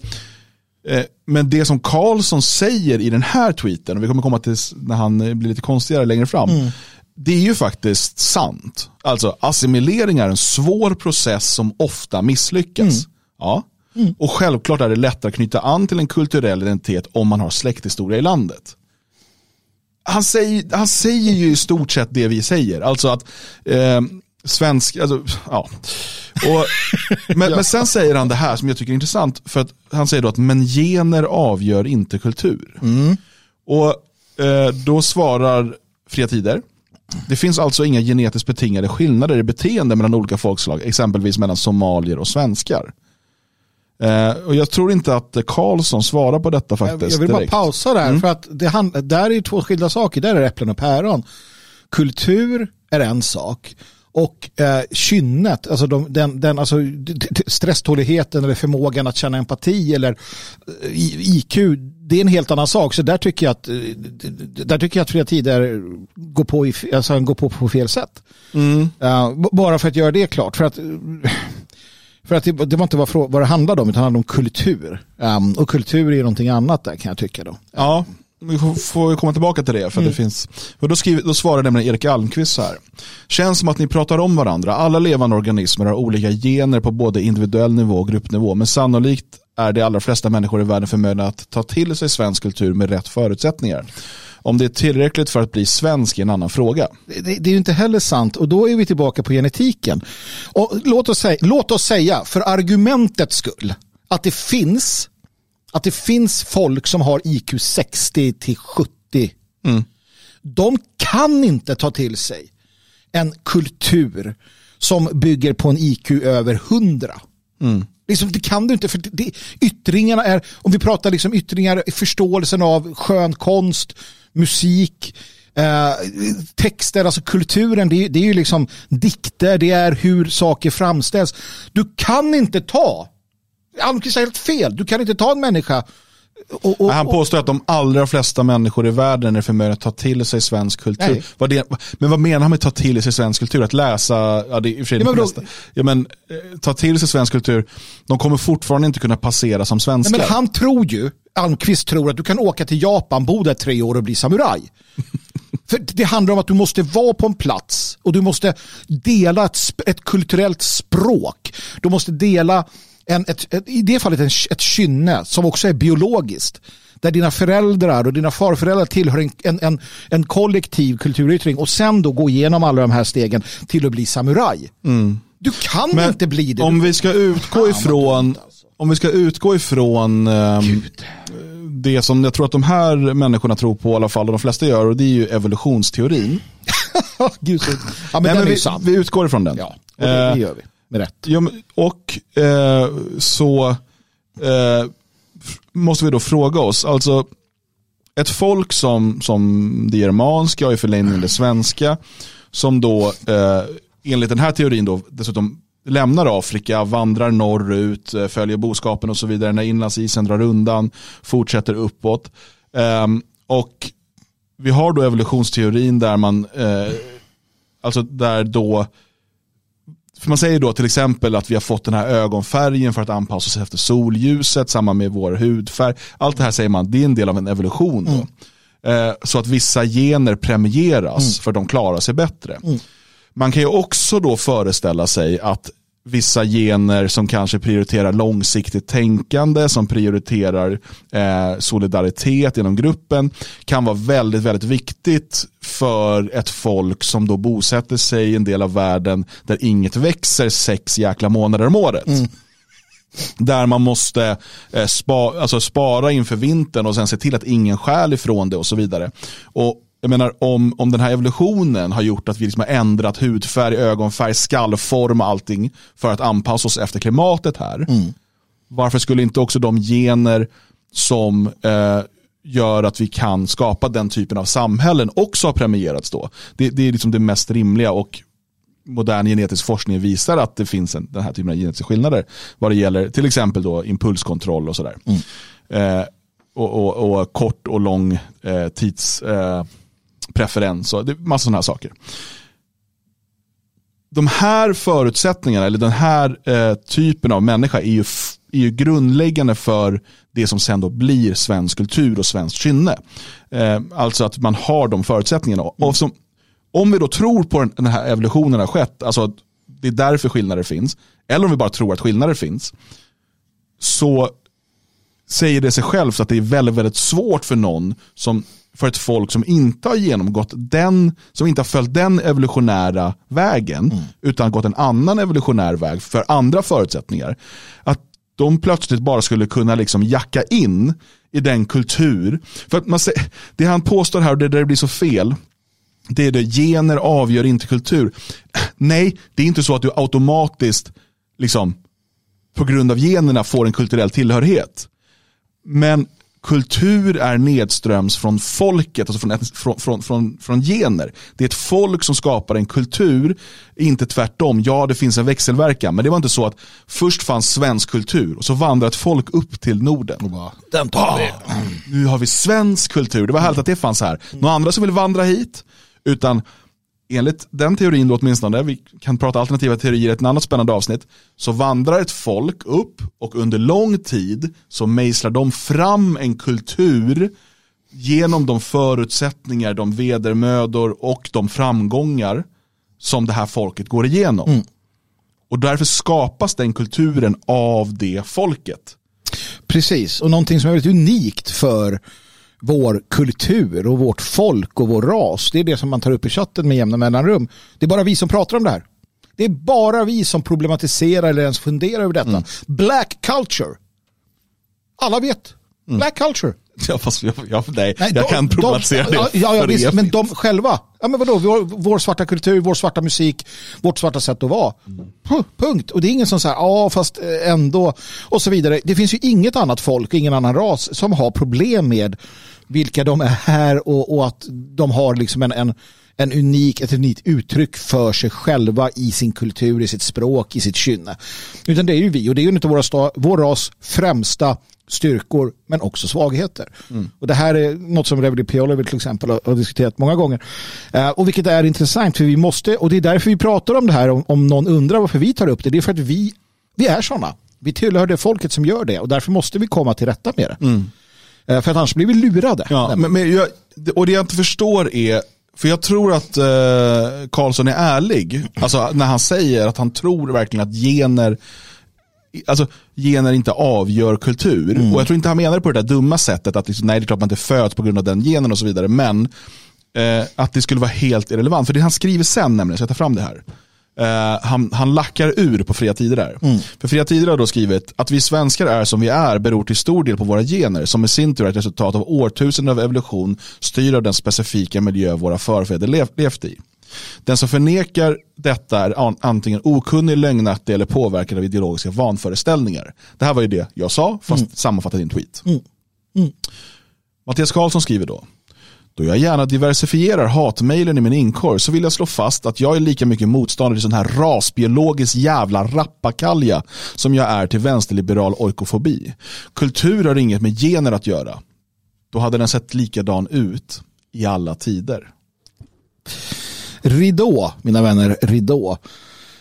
eh, men det som Karlsson säger i den här tweeten, och vi kommer komma till när han blir lite konstigare längre fram, mm. Det är ju faktiskt sant. Alltså assimilering är en svår process som ofta misslyckas. Mm. Ja. Mm. Och självklart är det lättare att knyta an till en kulturell identitet om man har släkthistoria i landet han säger, han säger ju i stort sett det vi säger. Alltså att eh, svensk, alltså, ja. Och, men, men sen säger han det här som jag tycker är intressant, för att han säger då att men gener avgör inte kultur. Och eh, då svarar Fria Tider, det finns alltså inga genetiskt betingade skillnader i beteende mellan olika folkslag, exempelvis mellan somalier och svenskar. Eh, och jag tror inte att Karlsson svarar på detta faktiskt. Jag vill bara direkt. pausa där, för att det hand, där är två skilda saker. Där är det äpplen och päron. Kultur är en sak och eh, kynnet, alltså, de, den, den, alltså stresståligheten eller förmågan att känna empati eller eh, IQ, det är en helt annan sak. Så där tycker jag att, eh, där tycker jag att Fria Tider går på, i, alltså, han går på på fel sätt. Eh, b- bara för att göra det klart. För att, för att det, det var inte vad, vad det handlade om, utan det handlade om kultur. Um, och kultur är ju någonting annat där kan jag tycka då. Ja, vi får, komma tillbaka till det. För att det finns, och då, skriver, då svarar nämligen Erik Almqvist så här. Känns som att ni pratar om varandra. Alla levande organismer har olika gener på både individuell nivå och gruppnivå. Men sannolikt är de allra flesta människor i världen förmögna att ta till sig svensk kultur med rätt förutsättningar. Om det är tillräckligt för att bli svensk är en annan fråga. Det, det är ju inte heller sant och då är vi tillbaka på genetiken. Och låt, oss säga, låt oss säga, för argumentets skull, att det finns att det finns folk som har IQ 60 till 70. De kan inte ta till sig en kultur som bygger på en IQ över 100. Liksom, det kan du inte, för det, det, yttringarna är, om vi pratar liksom yttringar, förståelsen av skön konst, musik, eh, texter, alltså kulturen, det, är- det är ju liksom dikter, det är hur saker framställs. Du kan inte ta, Almqvist har helt fel, du kan inte ta en människa och, och, Han påstår att de allra flesta människor i världen är förmögna att ta till sig svensk kultur. Vad det, men vad menar han med ta till sig svensk kultur? Att läsa, ja det är i och för sig Ja, men flesta. Ja, men, eh, ta till sig svensk kultur, de kommer fortfarande inte kunna passera som Nej, svenskar. men han tror ju, Almqvist tror att du kan åka till Japan, bo där tre år och bli samuraj. För det handlar om att du måste vara på en plats och du måste dela ett, ett kulturellt språk. Du måste dela, en, ett, ett, i det fallet, en, ett kynne som också är biologiskt. Där dina föräldrar och dina farföräldrar tillhör en, en, en, en kollektiv kulturyttring och sen då gå igenom alla de här stegen till att bli samuraj. Du kan Men inte bli det. Om vi ska utgå ifrån, alltså. om vi ska utgå ifrån ehm, det som jag tror att de här människorna tror på i alla fall, och de flesta gör, och det är ju evolutionsteorin. Gud, så, ja, men Nej, men vi, vi utgår ifrån den. Ja, och det, det gör vi. Med rätt. Ja, men- och eh, så eh, måste vi då fråga oss, alltså ett folk som, som det germanska och i förlängningen det svenska, som då eh, enligt den här teorin då dessutom lämnar Afrika, vandrar norrut, eh, följer boskapen och så vidare när inlandsisen drar undan, fortsätter uppåt. Um, och vi har då evolutionsteorin där man, eh, alltså där då för man säger då till exempel att vi har fått den här ögonfärgen för att anpassa oss efter solljuset, samma med vår hudfärg. Allt det här säger man, det är en del av en evolution. Då. Eh, så att vissa gener premieras för de klarar sig bättre. Man kan ju också då föreställa sig att vissa gener som kanske prioriterar långsiktigt tänkande, som prioriterar eh, solidaritet inom gruppen, kan vara väldigt, väldigt viktigt för ett folk som då bosätter sig i en del av världen där inget växer sex jäkla månader om året. Där man måste eh, spa, alltså spara inför vintern och sen se till att ingen stjäl ifrån det och så vidare. Och jag menar om, om den här evolutionen har gjort att vi liksom har ändrat hudfärg, ögonfärg, skallform och allting för att anpassa oss efter klimatet här. Varför skulle inte också de gener som eh, gör att vi kan skapa den typen av samhällen också ha premierats då? Det, det är liksom det mest rimliga och modern genetisk forskning visar att det finns en, den här typen av genetiska skillnader vad det gäller till exempel då impulskontroll och sådär. Eh, och, och, och kort och lång eh, tidspreferens eh, preferens och det massa sådana här saker. De här förutsättningarna eller den här eh, typen av människa är ju, är ju grundläggande för det som sen då blir svensk kultur och svenskt kynne. Eh, alltså att man har de förutsättningarna. Och som, om vi då tror på den, den här evolutionen har skett, alltså att det är därför skillnader finns, eller om vi bara tror att skillnader finns, så säger det sig självt att det är väldigt, väldigt svårt för någon som för ett folk som inte har genomgått den, som inte har följt den evolutionära vägen, mm. utan gått en annan evolutionär väg för andra förutsättningar. Att de plötsligt bara skulle kunna liksom jacka in i den kultur. För att man säger, det han påstår här, och det där det blir så fel, det är det, gener avgör inte kultur. Nej, det är inte så att du automatiskt, liksom, på grund av generna får en kulturell tillhörighet. Men kultur är nedströms från folket, alltså från, från, från, från, från gener. Det är ett folk som skapar en kultur, inte tvärtom. Ja, det finns en växelverkan, men det var inte så att först fanns svensk kultur och så vandrar ett folk upp till Norden. Och bara, Den tar vi. Nu har vi svensk kultur. Det var härligt att det fanns här. Några andra som vill vandra hit, utan enligt den teorin då åtminstone, vi kan prata alternativa teorier i ett annat spännande avsnitt, så vandrar ett folk upp och under lång tid så mejslar de fram en kultur genom de förutsättningar, de vedermödor och de framgångar som det här folket går igenom. Mm. Och därför skapas den kulturen av det folket. Precis, och någonting som är väldigt unikt för vår kultur och vårt folk och vår ras. Det är det som man tar upp i chatten med jämna mellanrum. Det är bara vi som pratar om det här. Det är bara vi som problematiserar eller ens funderar över detta. Mm. Black culture. Alla vet. Mm. Black culture. Ja, fast jag, jag, nej, nej, jag de, kan problematisera de, det. Ja, ja visst, men de själva. Ja, men vadå, vår, vår svarta kultur, vår svarta musik, vårt svarta sätt att vara. Mm. Punkt. Och det är ingen som säger, ja fast eh, ändå, och så vidare. Det finns ju inget annat folk, ingen annan ras som har problem med vilka de är här och, och att de har liksom en, en, en unik, ett unikt uttryck för sig själva i sin kultur, i sitt språk, i sitt kynne. Utan det är ju vi och det är ju av våra, vår ras främsta styrkor men också svagheter. Mm. Och det här är något som Reverdy Piolover till exempel har diskuterat många gånger. Uh, och vilket är intressant för vi måste, och det är därför vi pratar om det här om, om någon undrar varför vi tar upp det, det är för att vi, vi är sådana. Vi tillhör det folket som gör det och därför måste vi komma till rätta med det. Mm. Uh, för att annars blir vi lurade. Ja, men, men jag, och det jag inte förstår är för jag tror att eh, Karlsson är ärlig. Alltså när han säger att han tror verkligen att gener alltså, gener inte avgör kultur. Mm. Och jag tror inte han menar det på det där dumma sättet att liksom, nej det är klart man inte föds på grund av den genen och så vidare. Men eh, att det skulle vara helt irrelevant. För det han skriver sen nämligen, så jag tar fram det här. Uh, han, han lackar ur på Fria Tider där. Mm. För Fria Tider har då skrivit att vi svenskar är som vi är beror till stor del på våra gener som i sin tur är ett resultat av årtusenden av evolution styrd av den specifika miljö våra förfäder lev, levt i. Den som förnekar detta är antingen okunnig, lögnaktig eller påverkad av ideologiska vanföreställningar. Det här var ju det jag sa, fast mm. sammanfattat i en tweet. Mm. Mm. Mattias Karlsson skriver då. Då jag gärna diversifierar hatmejlen i min inkorg så vill jag slå fast att jag är lika mycket motståndare till sån här rasbiologisk jävla rappakalja som jag är till vänsterliberal oikofobi. Kultur har inget med gener att göra. Då hade den sett likadan ut i alla tider ridå, mina vänner, ridå.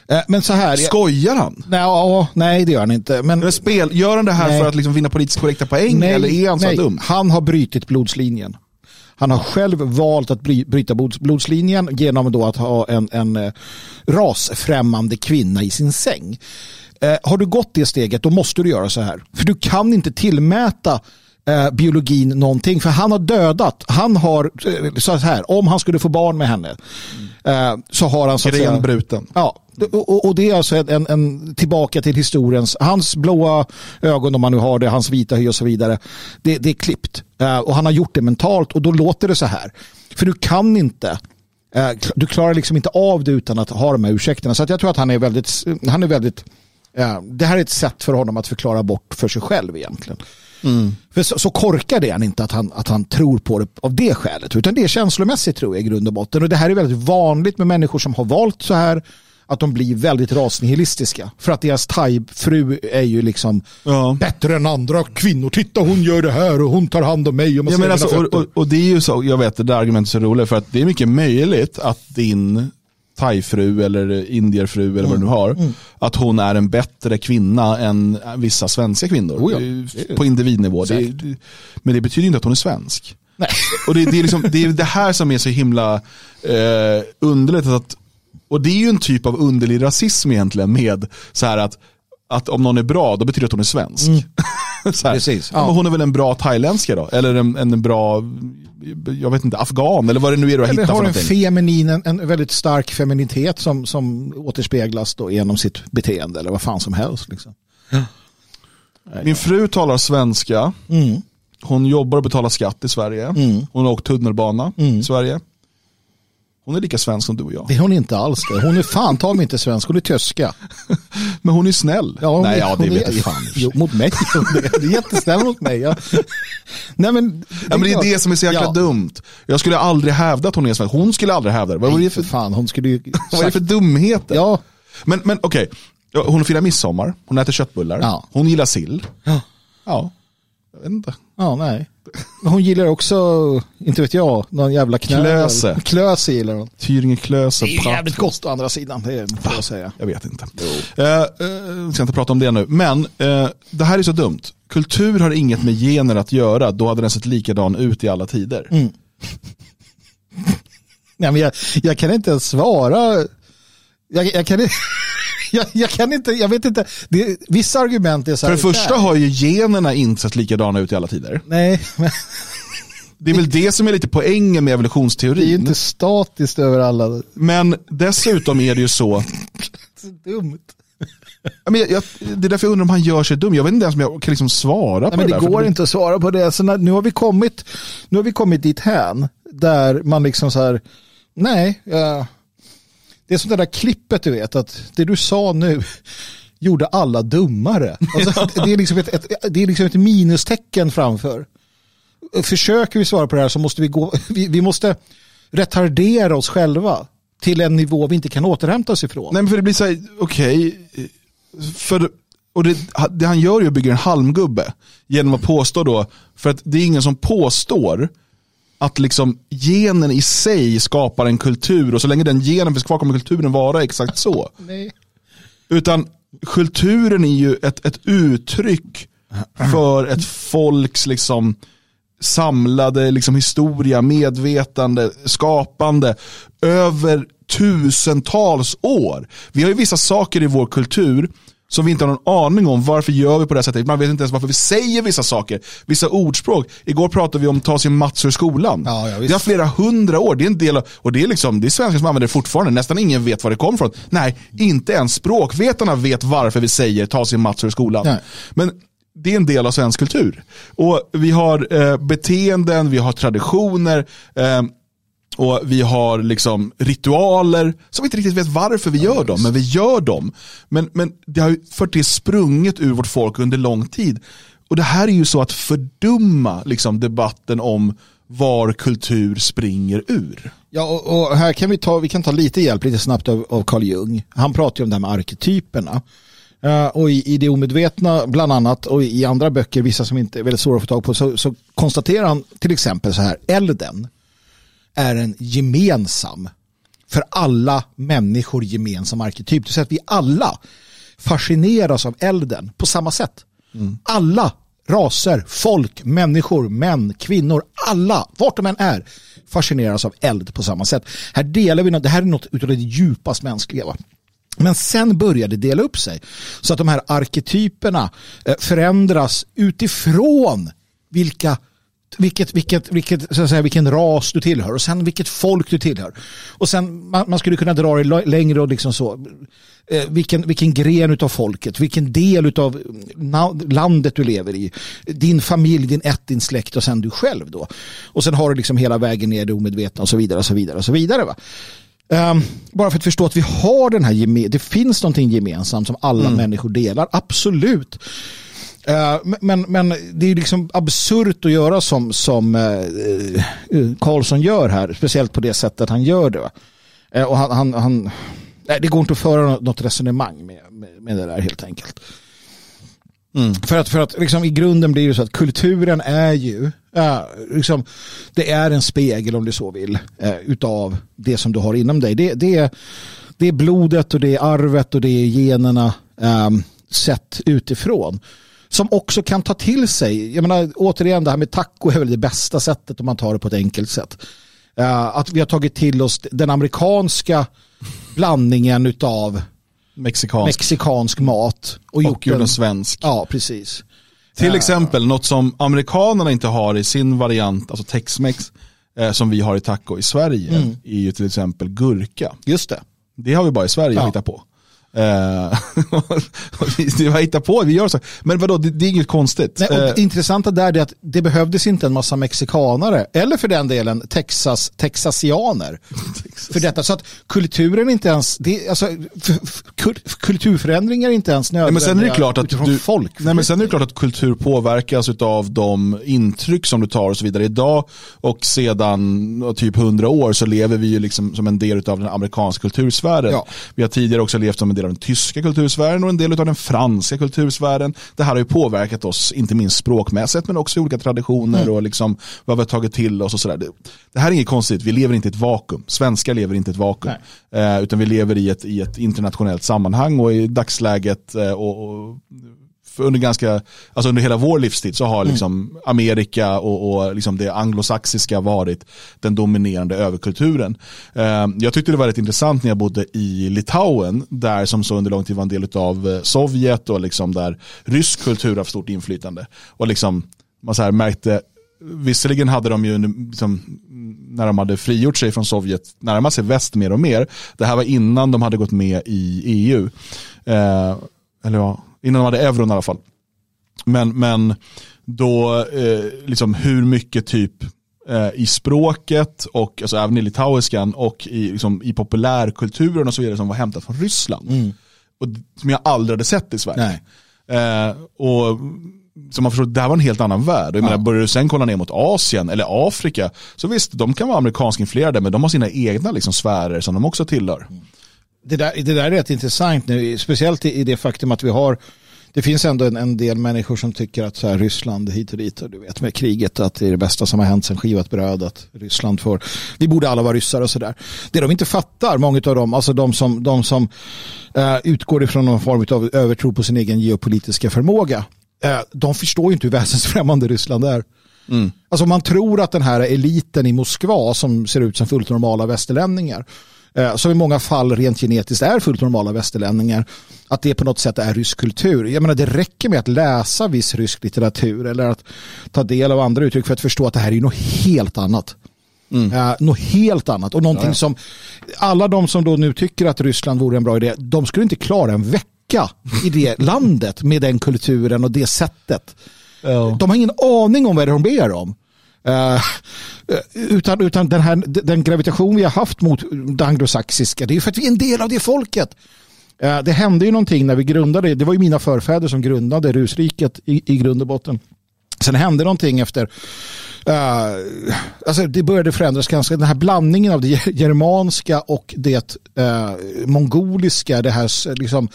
Eh, men så här. Skojar han? Nej, nej det gör han inte. Men, spel, gör han det här nej. för att liksom vinna politiskt korrekta poäng nej, eller är han så nej. dum? Han har brutit blodslinjen. Han har själv valt att bryta blodslinjen genom då att ha en, en eh, rasfrämmande kvinna i sin säng. Eh, har du gått det steget då måste du göra så här. För du kan inte tillmäta eh, biologin någonting. För han har dödat. Han har, eh, så här, om han skulle få barn med henne eh, så har han så att säga, bruten. Ja, och, och, det är alltså en, en, tillbaka till historiens, hans blåa ögon om man nu har det, hans vita hy och så vidare. Det, det är klippt. Eh, och han har gjort det mentalt och då låter det så här. För du kan inte eh, du klarar liksom inte av det utan att ha de här ursäkterna. Så jag tror att han är väldigt, han är väldigt, det här är ett sätt för honom att förklara bort för sig själv egentligen. Mm. För så, så korkad är han inte att han, att han tror på det av det skälet. Utan det är känslomässigt tror jag i grund och botten. Och det här är väldigt vanligt med människor som har valt så här. Att de blir väldigt rasnihilistiska. För att deras thai-fru är ju liksom ja. bättre än andra kvinnor. Titta hon gör det här och hon tar hand om mig. Och, ja, men alltså, och, och, och, det är ju så, jag vet det där argumentet är så roligt. För att det är mycket möjligt att din thaifru eller indierfru eller vad du nu har. Mm. Att hon är en bättre kvinna än vissa svenska kvinnor. Oh ja. På individnivå. Det, men det betyder inte att hon är svensk. Nej. Och det, det, är liksom, det är det här som är så himla eh, underligt. Att, och det är ju en typ av underlig rasism egentligen med så här att, att om någon är bra då betyder det att hon är svensk. Mm. Precis, Ja. ja. men hon är väl en bra thailändska då? Eller en, en bra, jag vet inte, afghan eller vad det nu är du har hittat för har en någonting. feminin, en, en väldigt stark feminitet som, som återspeglas då genom sitt beteende eller vad fan som helst. Liksom. Min fru talar svenska. Mm. Hon jobbar och betalar skatt i Sverige. Hon har åkt tunnelbana Mm. i Sverige. Hon är lika svensk som du och jag. Det är hon inte alls det. Hon är fan ta mig inte svensk, hon är tyska. Men hon är snäll. Ja, hon Nej, ja, det vet är- jag fan. Jo, mot mig. Det är jättesnäll mot mig. Ja. Nej, men, Ja, men det är det som är så jäkla Ja. dumt. Jag skulle aldrig hävda att hon är svensk. Hon skulle aldrig hävda det. Vad är Nej, det för fan, hon skulle ju... vad är det för dumheter? Ja, Men, men okej, Ja, hon firar midsommar, hon äter köttbullar, Ja. hon gillar sill. Ja. Ja, jag vet inte. ja, nej. Hon gillar också, inte vet jag, någon jävla knöl. Klöse. Klöse gillar hon. Tyringe Klöse, Det är jävligt gott å andra sidan, det får jag säga. Jag vet inte. Eh, eh, ska inte prata om det nu. Men eh, det här är så dumt. Kultur har inget med gener att göra. Då hade den sett likadan ut i alla tider. Mm. Nej, men jag, jag kan inte ens svara. Jag, jag, kan, inte- jag, jag kan inte, jag vet inte. Det, vissa argument är så För här. det första har ju generna inte sett likadana ut i alla tider. Nej, men Det är väl det som är lite poängen med det är ju evolutionsteorin. inte statiskt över alla. Men dessutom är det ju så, Så dumt. Men jag, jag, det är därför jag undrar om han gör sig dum. Jag vet inte ens om jag kan liksom svara Nej, på men det det för går inte att svara på det. Så när, nu har vi kommit, nu har vi kommit dit hän där man liksom så här, nej, ja, det är som det där klippet du vet, att det du sa nu gjorde alla dummare. Alltså, det, är liksom ett, ett, det är liksom ett minustecken framför. Försöker vi svara på det här så måste vi gå, vi, vi måste retardera oss själva till en nivå vi inte kan återhämta oss ifrån. Nej men för det blir så här, okej, för och det, det han gör är att bygga en halmgubbe genom att påstå då, för att det är ingen som påstår att liksom genen i sig skapar en kultur och så länge den genen finns kvar kommer kulturen vara exakt så. Nej. Utan kulturen är ju ett, ett uttryck för ett folks liksom samlade liksom historia, medvetande, skapande över tusentals år. Vi har ju vissa saker i vår kultur som vi inte har någon aning om. Varför gör vi på det här sättet? Man vet inte ens varför vi säger vissa saker. Vissa ordspråk. Igår pratade vi om ta sin mats ur skolan. Ja, ja, det har flera hundra år. Det är en del av, och det är, liksom, det är svenskar som använder det fortfarande. Nästan ingen vet var det kommer ifrån. Nej, inte ens språkvetarna vet varför vi säger ta sin mats ur skolan. Nej. Men det är en del av svensk kultur. Och vi har eh, beteenden, vi har traditioner, eh, och vi har liksom ritualer som vi inte riktigt vet varför vi gör dem, men vi gör dem. Men, men det har ju för det sprunget ur vårt folk under lång tid. Och det här är ju så att fördumma liksom, debatten om var kultur springer ur. Ja, och, och här kan vi ta, vi kan ta lite hjälp lite snabbt av, av Carl Jung. Han pratar ju om det här med arketyperna. Uh, och i, i det omedvetna bland annat och i andra böcker, vissa som inte är väldigt svåra att få tag på, så, så konstaterar han till exempel så här, elden är en gemensam, för alla människor gemensam arketyp. Det vill säga att vi alla fascineras av elden på samma sätt. Alla raser, folk, människor, män, kvinnor, alla, vart de än är, fascineras av eld på samma sätt. Här delar vi, något- det här är något utav det djupast mänskliga. Va? Men sen började det dela upp sig. Så att de här arketyperna eh, förändras utifrån vilka vilket, vilket, vilket, så att säga, vilken ras du tillhör och sen vilket folk du tillhör. Och sen man, man skulle kunna dra det längre och liksom så. Eh, vilken, vilken gren av folket, vilken del av landet du lever i. Din familj, din ett, din släkt och sen du själv då. Och sen har du liksom hela vägen ner det omedvetna och så vidare och så vidare och så vidare. Va? Ehm, bara för att förstå att vi har den här, det finns någonting gemensamt som alla människor delar, absolut. Eh, men- men, det är liksom absurt att göra som, som eh, eh, Karlsson gör här, speciellt på det sättet han gör det. och han, han, han, nej, det går inte att föra nå- något resonemang med, med, med det där helt enkelt. För att, för att liksom, i grunden blir det så att kulturen är ju, ja, liksom, det är en spegel om du så vill, eh, utav det som du har inom dig. Det, det, är, det är blodet och det är arvet och det är generna ehm, sett utifrån. Som också kan ta till sig, jag menar återigen det här med taco är väl det bästa sättet om man tar det på ett enkelt sätt. Eh, att vi har tagit till oss den amerikanska blandningen utav Mexikansk mexikansk mat och, och gjort den en svensk. Ja, precis. Till exempel något som amerikanerna inte har i sin variant, alltså Tex-Mex, eh, som vi har i taco i Sverige, är ju till exempel gurka. Just det. Det har vi bara i Sverige Ja. att hitta på. Eh, det var hitta på, vi gör så. Men vadå, det, det är inget konstigt. Nej, och Eh, det intressanta där är att det behövdes inte en massa mexikanare eller för den delen Texas, texasianer för detta. Så att kulturen inte ens, det, alltså, kulturförändringar är inte ens Nej, nödvändiga men sen är det klart att du, folk. nej, men sen är det klart att kultur påverkas av de intryck som du tar och så vidare. Idag och sedan typ hundra år så lever vi ju liksom som en del av den amerikanska kultursfären. Ja. Vi har tidigare också levt som en del av den tyska kultursfären och en del av den franska kultursfären. Det här har ju påverkat oss, inte minst språkmässigt, men också i olika traditioner Mm. och liksom vad vi har tagit till oss och sådär. Det, här är inget konstigt, vi lever inte i ett vakuum. Svenskar lever inte i ett vakuum. Eh, utan vi lever i ett, i ett internationellt sammanhang och i dagsläget eh, och, och under ganska, alltså under hela vår livstid så har liksom Amerika och, och liksom det anglosaxiska varit den dominerande överkulturen. Eh, jag tyckte det var rätt intressant när jag bodde i Litauen, där som så under lång tid var en del av eh, Sovjet och liksom där rysk kultur har stort inflytande. Och liksom, man så här märkte, visserligen hade de ju liksom, när de hade frigjort sig från Sovjet närmat sig väst mer och mer. Det här var innan de hade gått med i EU. Eh, eller ja, innan de hade euron i alla fall. Men, men då, eh, liksom hur mycket typ eh, i språket och alltså även i litauiskan och i, liksom, i populärkulturen och så vidare som var hämtat från Ryssland. Och, d- som jag aldrig hade sett i Sverige. Eh, och som man förstår, det här var en helt annan värld. Och Jag menar, börjar du sen kolla ner mot Asien eller Afrika, så visst, de kan vara amerikansk influerade, men de har sina egna liksom, sfärer som de också tillhör. Det, där, det där är rätt intressant nu, speciellt i, i det faktum att vi har det finns ändå en, en del människor som tycker att så här, Ryssland hit och dit, och du vet med kriget, att det är det bästa som har hänt sen skivat bröd, att Ryssland får, vi borde alla vara ryssar och sådär. Det de inte fattar, många av dem, alltså de som, de som eh, utgår ifrån någon form av övertro på sin egen geopolitiska förmåga, eh, de förstår ju inte hur väsensfrämmande Ryssland är. Alltså man tror att den här eliten i Moskva som ser ut som fullt normala västerlänningar som i många fall rent genetiskt är fullt normala västerlänningar att det på något sätt är rysk kultur. Jag menar det räcker med att läsa viss rysk litteratur eller att ta del av andra uttryck för att förstå att det här är något helt annat. Eh, något helt annat och någonting som alla de som då nu tycker att Ryssland vore en bra idé de skulle inte klara en vecka i det landet med den kulturen och det sättet. De har ingen aning om vad det är de ber om. Eh, eh, utan utan den, här, den gravitation vi har haft mot det anglosaxiska, det är för att vi är en del av det folket. Eh, det hände ju någonting när vi grundade, det var ju mina förfäder som grundade rusriket i, i grund och botten. Sen hände någonting efter, uh, alltså det började förändras ganska, den här blandningen av det germanska och det mongoliska, det här liksom,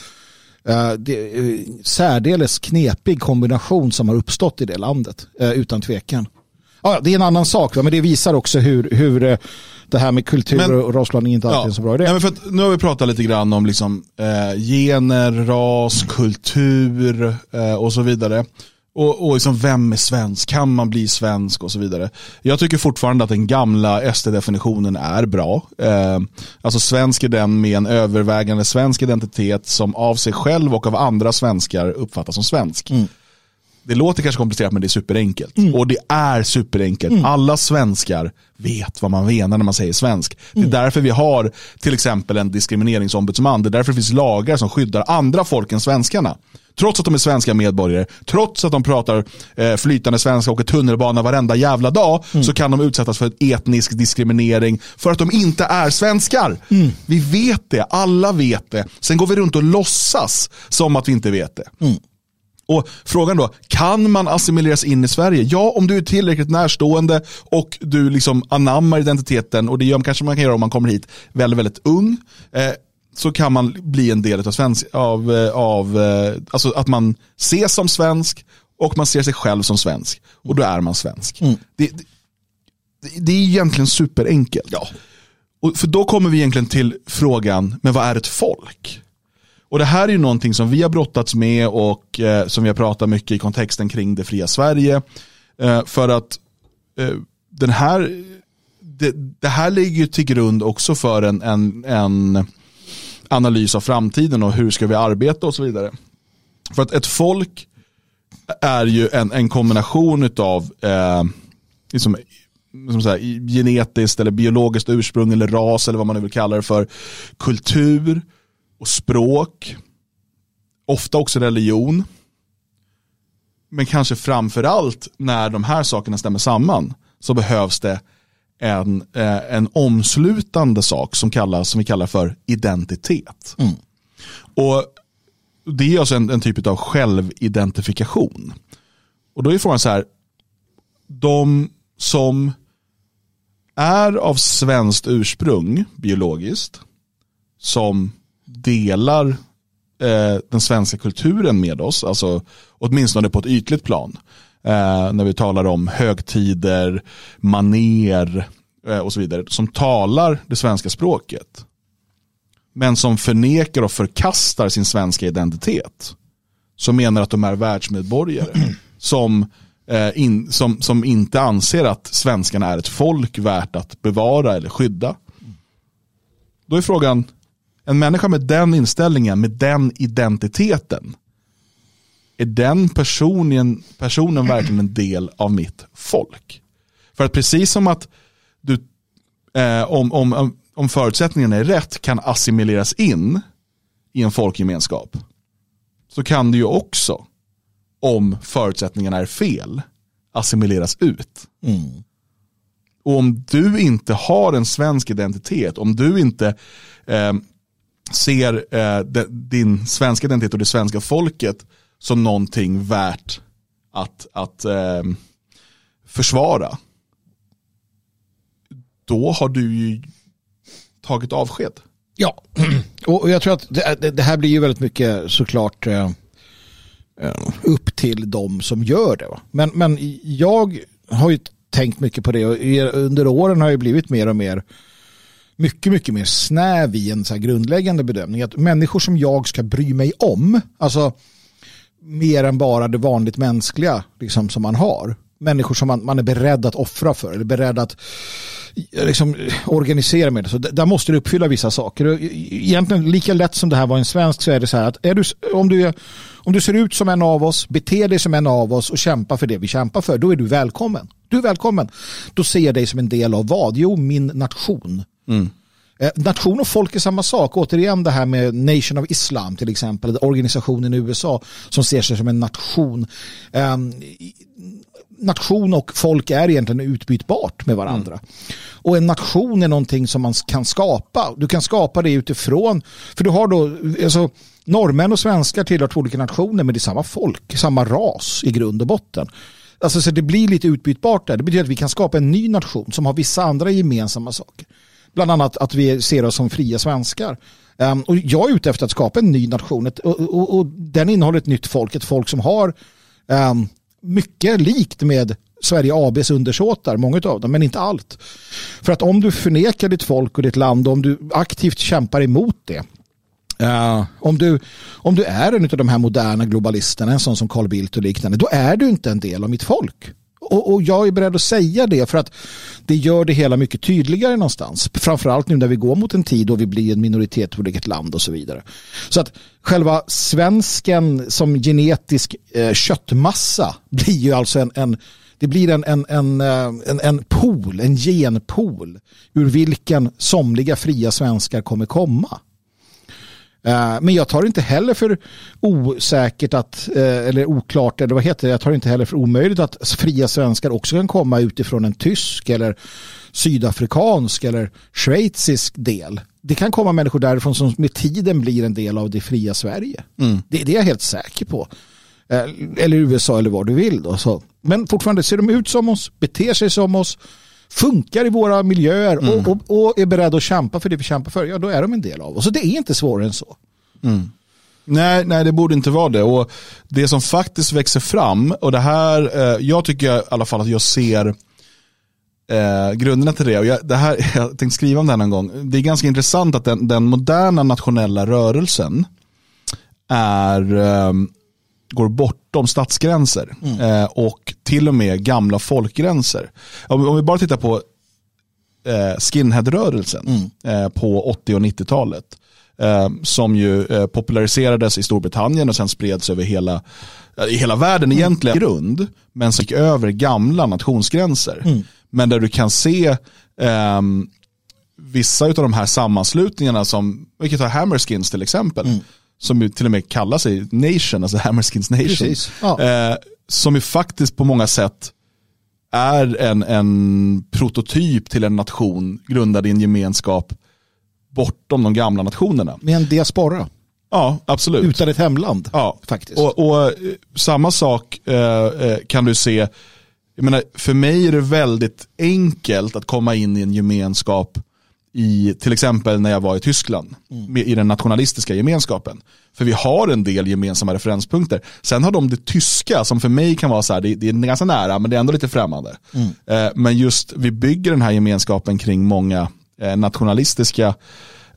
Uh, det, uh, särdeles knepig kombination som har uppstått i det landet, uh, utan tvekan. Ja, det är en annan sak, men det visar också hur, hur eh, det här med kultur Men- och rasblandning inte alltid är en så bra idé. Nej, men för att, nu har vi pratat lite grann om liksom, eh, gener, ras, kultur eh, och så vidare. Och, och liksom, vem är svensk? Kan man bli svensk? Och så vidare. Jag tycker fortfarande att den gamla SD-definitionen är bra. Eh, alltså svensk är den med en övervägande svensk identitet som av sig själv och av andra svenskar uppfattas som svensk. Det låter kanske komplicerat men det är superenkelt. Och det är superenkelt. Alla svenskar vet vad man menar när man säger svensk. Det är därför vi har till exempel en diskrimineringsombudsman. Det är därför det finns lagar som skyddar andra folk än svenskarna. Trots att de är svenska medborgare, trots att de pratar eh, flytande svenska och åker tunnelbana varenda jävla dag, så kan de utsättas för etnisk diskriminering för att de inte är svenskar. Vi vet det, alla vet det. Sen går vi runt och låtsas som att vi inte vet det. Och frågan då, kan man assimileras in i Sverige? Ja, om du är tillräckligt närstående och du liksom anammar identiteten och det gör, kanske man kan göra om man kommer hit väldigt, väldigt ung. Eh, så kan man bli en del av svensk, av, eh, av eh, alltså att man ses som svensk och man ser sig själv som svensk. Och då är man svensk. Det, det, det är egentligen superenkelt. Ja. Och för då kommer vi egentligen till frågan, men vad är ett folk? Och det här är ju någonting som vi har brottats med och eh, som vi har pratat mycket i kontexten kring det fria Sverige. Eh, för att eh, den här, det, det här ligger ju till grund också för en, en, en analys av framtiden och hur ska vi arbeta och så vidare. För att ett folk är ju en, en kombination av eh, liksom, som säga, genetiskt eller biologiskt ursprung eller ras eller vad man nu vill kalla det för. Kultur och språk. Ofta också religion. Men kanske framför allt när de här sakerna stämmer samman så behövs det en, eh, en omslutande sak som, kallas, som vi kallar för identitet. Mm. Och Det är alltså en, en typ av självidentifikation. Och då är frågan så här, de som är av svenskt ursprung biologiskt, som delar eh, den svenska kulturen med oss, alltså åtminstone på ett ytligt plan. Eh, när vi talar om högtider, maner eh, och så vidare, som talar det svenska språket. Men som förnekar och förkastar sin svenska identitet. Som menar att de är världsmedborgare. Som Eh, in, som, som inte anser att svenskarna är ett folk värt att bevara eller skydda. Då är frågan, en människa med den inställningen, med den identiteten, är den personen, personen verkligen en del av mitt folk? För att precis som att du, eh, om, om, om förutsättningarna är rätt, kan assimileras in i en folkgemenskap, så kan du ju också om förutsättningarna är fel, assimileras ut. Mm. Och om du inte har en svensk identitet, om du inte eh, ser eh, de, din svenska identitet och det svenska folket som någonting värt att, att eh, försvara, då har du ju tagit avsked. Ja, och jag tror att det, det här blir ju väldigt mycket såklart eh, eh upp till de som gör det. Men, men jag har ju tänkt mycket på det och under åren har jag blivit mer och mer mycket, mycket mer snäv i en så grundläggande bedömning. Att människor som jag ska bry mig om, alltså mer än bara det vanligt mänskliga liksom, som man har. Människor som man, man är beredd att offra för eller beredd att liksom, organisera med. Så där måste du uppfylla vissa saker. E-, egentligen lika lätt som det här var en svensk så är det så här att är du, om, du, om du ser ut som en av oss, beter dig som en av oss och kämpar för det vi kämpar för, då är du välkommen. Du är välkommen. Då ser jag dig som en del av vad? Jo, min nation. Mm. Eh, nation och folk är samma sak. Återigen det här med Nation of Islam till exempel, organisationen i USA som ser sig som en nation. Um, nation och folk är egentligen utbytbart med varandra. Mm. Och en nation är någonting som man kan skapa. Du kan skapa det utifrån, för du har då, alltså, norrmän och svenskar tillhör två olika nationer men det är samma folk, samma ras i grund och botten. Alltså, så det blir lite utbytbart där. Det betyder att vi kan skapa en ny nation som har vissa andra gemensamma saker. Bland annat att vi ser oss som fria svenskar. Um, och jag är ute efter att skapa en ny nation ett, och, och, och, den innehåller ett nytt folk, ett folk som har um, mycket likt med Sverige ABs undersåtar, många av dem, men inte allt. För att om du förnekar ditt folk och ditt land, om du aktivt kämpar emot det, Uh, om, du, om du är en av de här moderna globalisterna, en sån som Carl Bildt och liknande, då är du inte en del av mitt folk. Och, och, jag är beredd att säga det för att det gör det hela mycket tydligare någonstans. Framförallt nu när vi går mot en tid då vi blir en minoritet på eget land och så vidare. Så att själva svensken som genetisk eh, köttmassa blir ju alltså en, en det blir en, en, en, eh, en, en pool, en genpool ur vilken somliga fria svenskar kommer komma. Eh, men jag tar inte heller för osäkert att, eh, eller oklart, eller vad heter det, jag tar inte heller för omöjligt att fria svenskar också kan komma utifrån en tysk eller sydafrikansk eller schweizisk del. Det kan komma människor därifrån som med tiden blir en del av det fria Sverige. Mm. Det, det, är jag helt säker på. Eh, eller USA eller vad du vill. Då. Så. Men fortfarande ser de ut som oss, beter sig som oss, funkar i våra miljöer mm. och, och, och, är beredda att kämpa för det vi kämpar för, ja då är de en del av oss. Så det är inte svårare än så. Mm. Nej, nej, det borde inte vara det. Och Det som faktiskt växer fram, och det här, eh, jag tycker i alla fall att jag ser eh, grunderna till det. Och jag, det här, jag tänkte skriva om det här någon gång. Det är ganska intressant att den, den moderna nationella rörelsen är eh, går bortom statsgränser mm. eh, och till och med gamla folkgränser. Om, vi bara tittar på eh, skinheadrörelsen mm. eh, på 80 och 90-talet. eh, som ju populariserades i Storbritannien och sen spreds över hela, i hela världen egentligen. Grund, men som gick över gamla nationsgränser. Men där du kan se ehm, vissa av de här sammanslutningarna som, vi kan ta Hammerskins till exempel, Mm. Som ju till och med kallar sig Nation, alltså Hammerskins Nation. Ja. Eh, som ju faktiskt på många sätt är en, en prototyp till en nation grundad i en gemenskap bortom de gamla nationerna. Med en diaspora. Ja, absolut. Utan ett hemland. Ja, Faktiskt. Och, och eh, samma sak eh, eh, kan du se, jag menar, för mig är det väldigt enkelt att komma in i en gemenskap i till exempel när jag var i Tyskland, med, i den nationalistiska gemenskapen. För vi har en del gemensamma referenspunkter. Sen har de det tyska som för mig kan vara så här, det, det är ganska nära men det är ändå lite främmande. Eh, men just vi bygger den här gemenskapen kring många eh, nationalistiska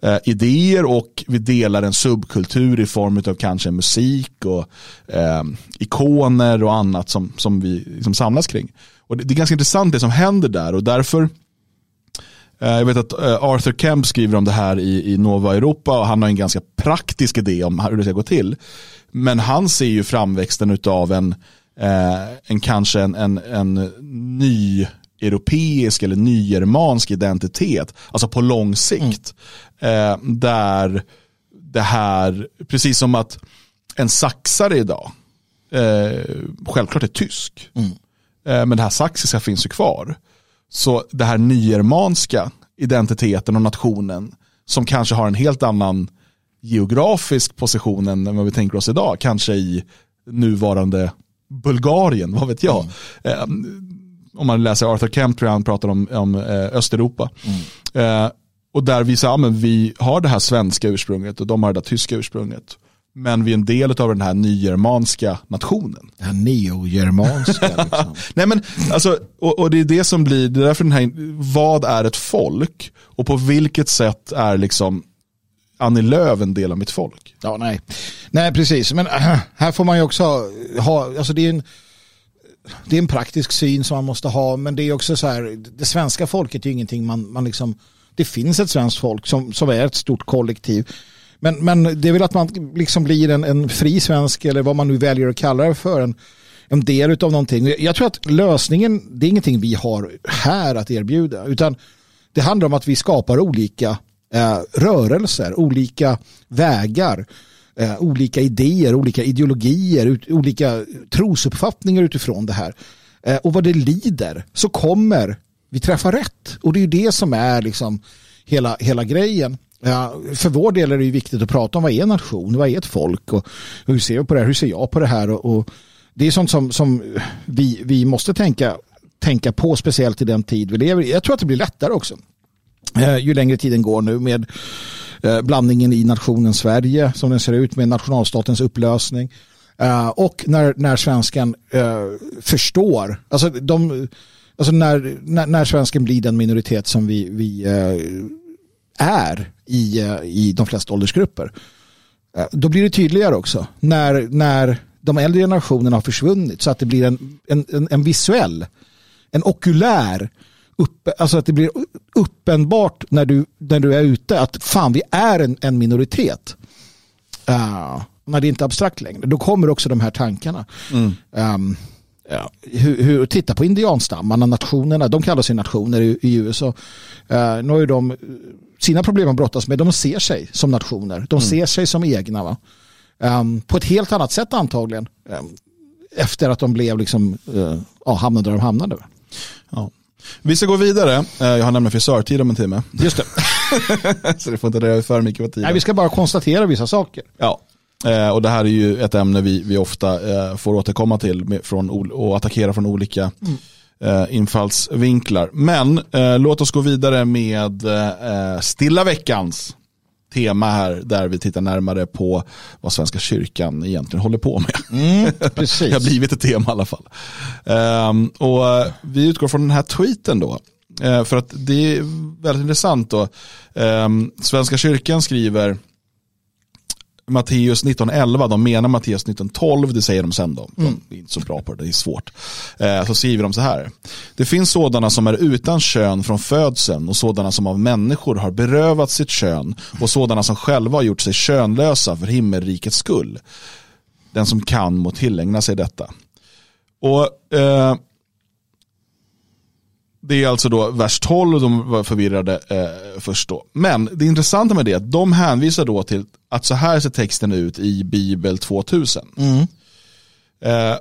eh, idéer och vi delar en subkultur i form av kanske musik och eh, ikoner och annat som, som vi liksom samlas kring. Och det, det är ganska intressant det som händer där och därför jag vet att eh, Arthur Kemp skriver om det här i, i Nova Europa och han har en ganska praktisk idé om hur det ska gå till. Men han ser ju framväxten av en, eh, en kanske en, en, en ny europeisk eller nygermansk identitet, alltså på lång sikt. Eh, där det här, precis som att en saxare idag, eh, självklart är tysk, eh, men det här saxiska finns ju kvar. Så det här nygermanska identiteten och nationen som kanske har en helt annan geografisk position än vad vi tänker oss idag, kanske i nuvarande Bulgarien, vad vet jag. Eh, om man läser Arthur Kemp tror jag han pratar om, om eh, Östeuropa. Eh, och där vi säger, ja, men vi har det här svenska ursprunget och de har det där tyska ursprunget. Men vi är en del av den här nygermanska nationen. Här neogermanska. Liksom. Nej men alltså, och, och det är det som blir, det är därför den här, vad är ett folk? Och på vilket sätt är liksom Annie Lööf en del av mitt folk? Ja, nej. nej, precis. Men äh, här får man ju också ha, alltså det är en det är en praktisk syn som man måste ha, men det är också så här, det svenska folket är ju ingenting man, man liksom, det finns ett svenskt folk som, som är ett stort kollektiv. Men, men det är väl att man liksom blir en, en fri svensk eller vad man nu väljer att kalla det för, en, en del av någonting. Jag tror att lösningen, det är ingenting vi har här att erbjuda, utan det handlar om att vi skapar olika eh, rörelser, olika vägar, eh, olika idéer, olika ideologier, ut, olika trosuppfattningar utifrån det här. Eh, och vad det lider så kommer vi träffa rätt. Och det är ju det som är liksom hela, hela grejen. Ja, för vår del är det ju viktigt att prata om vad är en nation, vad är ett folk och hur ser vi på det här, hur ser jag på det här och, och det är sånt som, som vi, vi måste tänka, tänka på speciellt i den tid vi lever i. Jag tror att det blir lättare också eh, ju längre tiden går nu med eh, blandningen i nationen Sverige som den ser ut med nationalstatens upplösning eh, och när, när svenskan eh, förstår, alltså, de, alltså när, när, när svensken blir den minoritet som vi, vi eh, är i, eh, i de flesta åldersgrupper. Eh, Då blir det tydligare också när, när de äldre generationerna har försvunnit så att det blir en, en, en, en visuell, en okulär, uppe, alltså att det blir uppenbart när du, när du är ute att fan vi är en, en minoritet. Uh, när det inte är abstrakt längre, då kommer också de här tankarna. Um, ja, hur, hur, titta på indianstammarna, nationerna, de kallar sig nationer i, i USA. Uh, nu har ju de sina problem att brottas med, de ser sig som nationer, de ser sig som egna. Va? Um, på ett helt annat sätt antagligen. Um, efter att de blev liksom, uh, ja, hamnade där de hamnade. Ja. Vi ska gå vidare. Eh, Jag har nämligen frisörtid om en timme. Just det. Så det får inte dröja för mycket på tiden. Nej, vi ska bara konstatera vissa saker. Ja, eh, och det här är ju ett ämne vi, vi ofta eh, får återkomma till med, från, och attackera från olika eh, infallsvinklar. Men eh, låt oss gå vidare med eh, stilla veckans tema här där vi tittar närmare på vad Svenska kyrkan egentligen håller på med. Precis. Det har blivit ett tema i alla fall. Ehm, och eh, vi utgår från den här tweeten då. Eh, för att det är väldigt intressant då. Ehm, Svenska kyrkan skriver Matteus 1911, de menar Matteus 1912, det säger de sen då. De är inte så bra på det, det är svårt. Eh, så skriver de så här. Det finns sådana som är utan kön från födseln och sådana som av människor har berövat sitt kön och sådana som själva har gjort sig könlösa för himmelrikets skull. Den som kan må tillägna sig detta. Och eh, det är alltså då vers 12, de var förvirrade eh, först då. Men det intressanta med det är att de hänvisar då till att så här ser texten ut i Bibel 2000. Eh,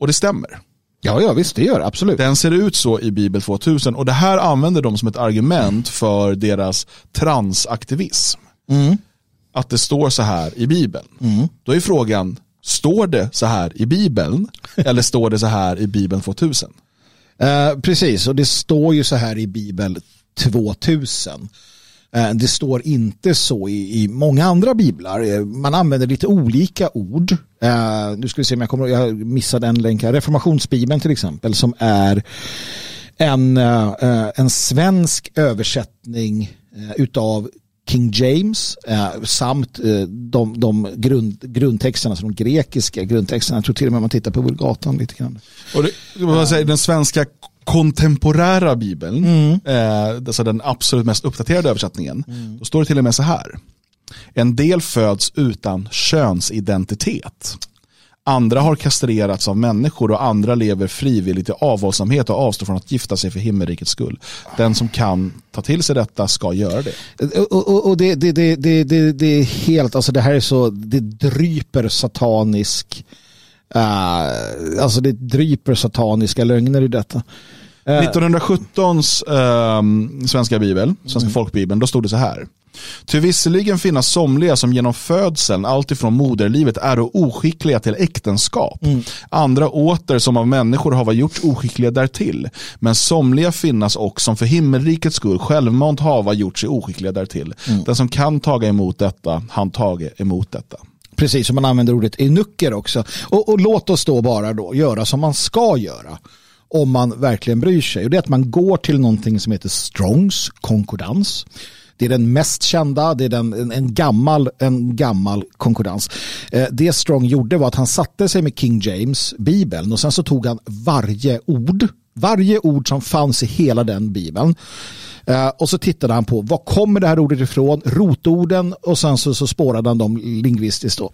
och det stämmer. Ja, ja, visst det gör absolut. Den ser ut så i Bibel 2000 och det här använder de som ett argument för deras transaktivism. Att det står så här i Bibeln. Då är frågan, står det så här i Bibeln eller står det så här i Bibeln 2000? Eh, precis, och det står ju så här i Bibel 2000. Eh, det står inte så i, i många andra biblar. Eh, man använder lite olika ord. Eh, nu ska vi se om jag kommer jag missade en länk här. Reformationsbibeln till exempel som är en, eh, eh en svensk översättning eh, utav King James eh, samt eh, de, de grund, grundtexterna, alltså de grekiska grundtexterna. Jag tror till och med man tittar på Vulgatan lite grann. Och det, vad säger, den svenska kontemporära bibeln, eh, alltså den absolut mest uppdaterade översättningen, då står det till och med så här. En del föds utan könsidentitet. Andra har kastrerats av människor och andra lever frivilligt i avhållsamhet och avstår från att gifta sig för himmelrikets skull. Den som kan ta till sig detta ska göra det. Och, och, och det, det, det, det, det, det är helt, alltså det här är så, det dryper satanisk, uh, alltså det dryper sataniska lögner i detta. Uh, 1917s eh, svenska bibel, svenska folkbibeln, då stod det så här. Ty visserligen finnas somliga som genom födseln, alltifrån moderlivet, är oskickliga till äktenskap. Andra åter som av människor hava gjorts oskickliga därtill. Men somliga finnas också som för himmelrikets skull självmant hava gjort sig oskickliga därtill. Den som kan taga emot detta, han tage emot detta. Precis, som man använder ordet enucker också. Och, och låt oss då bara då göra som man ska göra om man verkligen bryr sig. Och det är att man går till någonting som heter Strongs konkordans. Det är den mest kända, det är den, en, en, gammal, en gammal konkurrens. Eh, det Strong gjorde var att han satte sig med King James, bibeln, och sen så tog han varje ord, varje ord som fanns i hela den bibeln. Uh, och så tittade han på var kommer det här ordet ifrån, rotorden och sen så, så spårade han dem lingvistiskt. Då.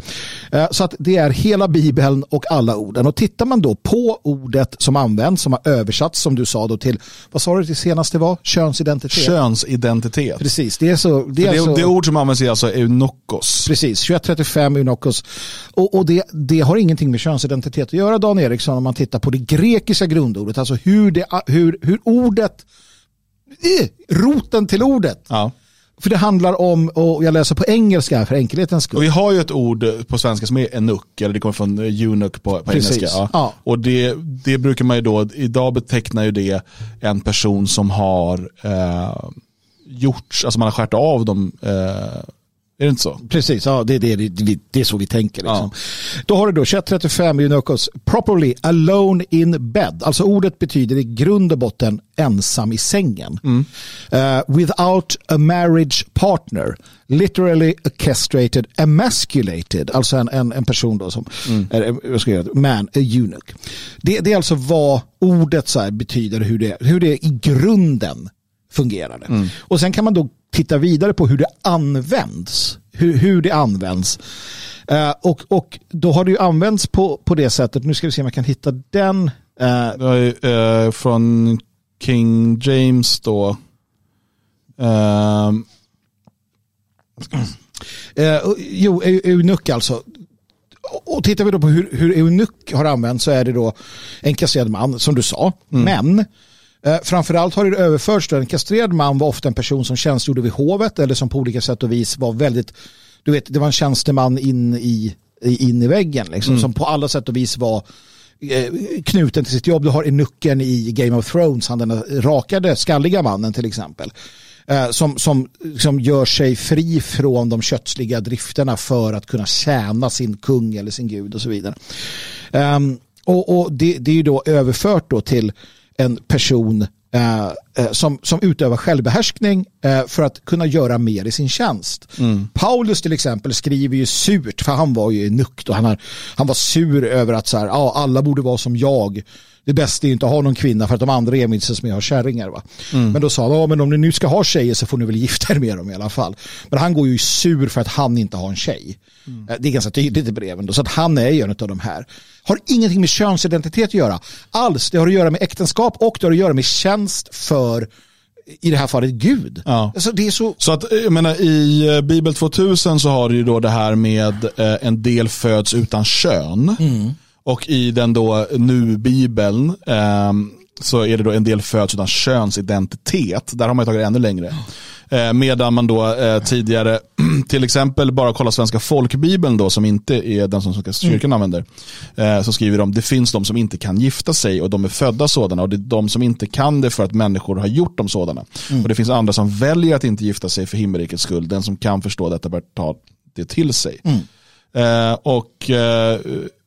Uh, så att det är hela bibeln och alla orden. Och tittar man då på ordet som används, som har översatts som du sa då till, vad sa du det senaste var? Könsidentitet. Könsidentitet. Precis, det är så. Det, är det, alltså, det ord som används är alltså eunokos. Precis, 2135 eunokos. Och, och det, det har ingenting med könsidentitet att göra Dan Eriksson om man tittar på det grekiska grundordet, alltså hur, det, hur, hur ordet eh, roten till ordet. Ja. För det handlar om, och jag läser på engelska för enkelhetens skull. Och vi har ju ett ord på svenska som är enuk, eller det kommer från eunuch på, på engelska. Ja. Ja. Och det, det brukar man ju då, idag betecknar ju det en person som har eh, gjorts, alltså man har skärt av dem, eh, är det inte så? Precis, ja, det, det, det, det är så vi tänker. Liksom. Då har du då 2135 Unocos, properly alone in bed. Alltså ordet betyder i grund och botten ensam i sängen. Uh, without a marriage partner. Literally castrated, emasculated. Alltså en, en, en person då som, är, vad ska jag göra, man, a eunuch. Det, det är alltså vad ordet så betyder, hur det, hur det i grunden fungerar. Det. Och sen kan man då titta vidare på hur det används. Hur, hur det används. Eh, och, och då har det ju använts på, på det sättet. Nu ska vi se om jag kan hitta den. Ju, eh, från King James då. Ehm, Eh, jo, eu- eunuck alltså. Och- tittar vi då på hur, hur eunuck har använts så är det då en kastrerad man, som du sa. Men eh, framförallt har det överförts då en kastrerad man var ofta en person som tjänstgjorde vid hovet eller som på olika sätt och vis var väldigt, du vet, det var en tjänsteman in i, in i väggen liksom, som på alla sätt och vis var eh, knuten till sitt jobb. Du har eunucken i Game of Thrones, han den rakade, skalliga mannen till exempel. Eh, som, som, som gör sig fri från de kötsliga drifterna för att kunna tjäna sin kung eller sin gud och så vidare. Ehm, och och det, det är ju då överfört då till en person eh, eh, som, som utövar självbehärskning eh, för att kunna göra mer i sin tjänst. Paulus till exempel skriver ju surt, för han var ju nukt och han, har, han var sur över att så här, ja, alla borde vara som jag. Det bästa är ju inte att ha någon kvinna för att de andra är minst som jag har kärringar. Va? Men då sa han, ja, men om ni nu ska ha tjejer så får ni väl gifta er med dem i alla fall. Men han går ju sur för att han inte har en tjej. Eh, Det är ganska tydligt i breven. Då, så att han är ju en av de här. Har ingenting med könsidentitet att göra alls. Det har att göra med äktenskap och det har att göra med tjänst för i det här fallet Gud. Ja. Alltså det är så... Så att, jag menar, i eh, Bibel 2000 så har du ju då det här med eh, en del föds utan kön. Och i den då nu-bibeln ehm, så är det då en del föds utan könsidentitet. Där har man ju tagit det ännu längre. Eh, medan man då eh, tidigare, till exempel bara kolla svenska folkbibeln då som inte är den som Svenska kyrkan använder. Eh, så skriver de, det finns de som inte kan gifta sig och de är födda sådana och det är de som inte kan det för att människor har gjort dem sådana. Och det finns andra som väljer att inte gifta sig för himmelrikets skull. Den som kan förstå detta bör ta det till sig. Eh, och, eh,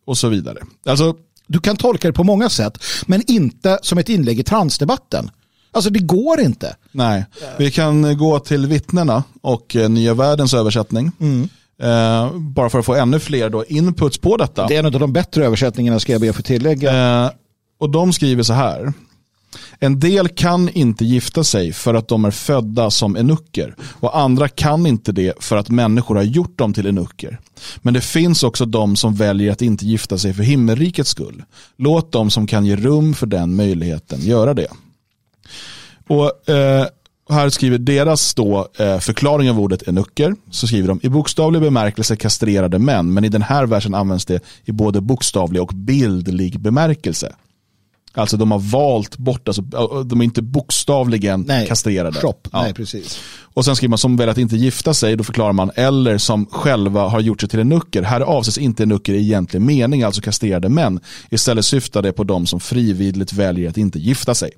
och så vidare. Alltså, Du kan tolka det på många sätt, men inte som ett inlägg i transdebatten. Alltså det går inte. Nej, vi kan gå till vittnena och eh, Nya Världens översättning. Eh, bara för att få ännu fler då inputs på detta. Det är en av de bättre översättningarna ska jag be att få tillägga. Eh, och de skriver så här. En del kan inte gifta sig för att de är födda som enucker och andra kan inte det för att människor har gjort dem till enucker. Men det finns också de som väljer att inte gifta sig för himmelrikets skull. Låt de som kan ge rum för den möjligheten göra det. Och eh, här skriver deras då, eh, förklaring av ordet enucker. Så skriver de i bokstavlig bemärkelse kastrerade män. Men i den här versen används det i både bokstavlig och bildlig bemärkelse. Alltså de har valt bort, alltså, de är inte bokstavligen Nej, kastrerade. Shop. Ja. Nej, precis. Och sen skriver man som väljer att inte gifta sig, då förklarar man eller som själva har gjort sig till en nucker. Här avses inte en nucker i egentlig mening, alltså kastrerade män. Istället syftar det på de som frivilligt väljer att inte gifta sig.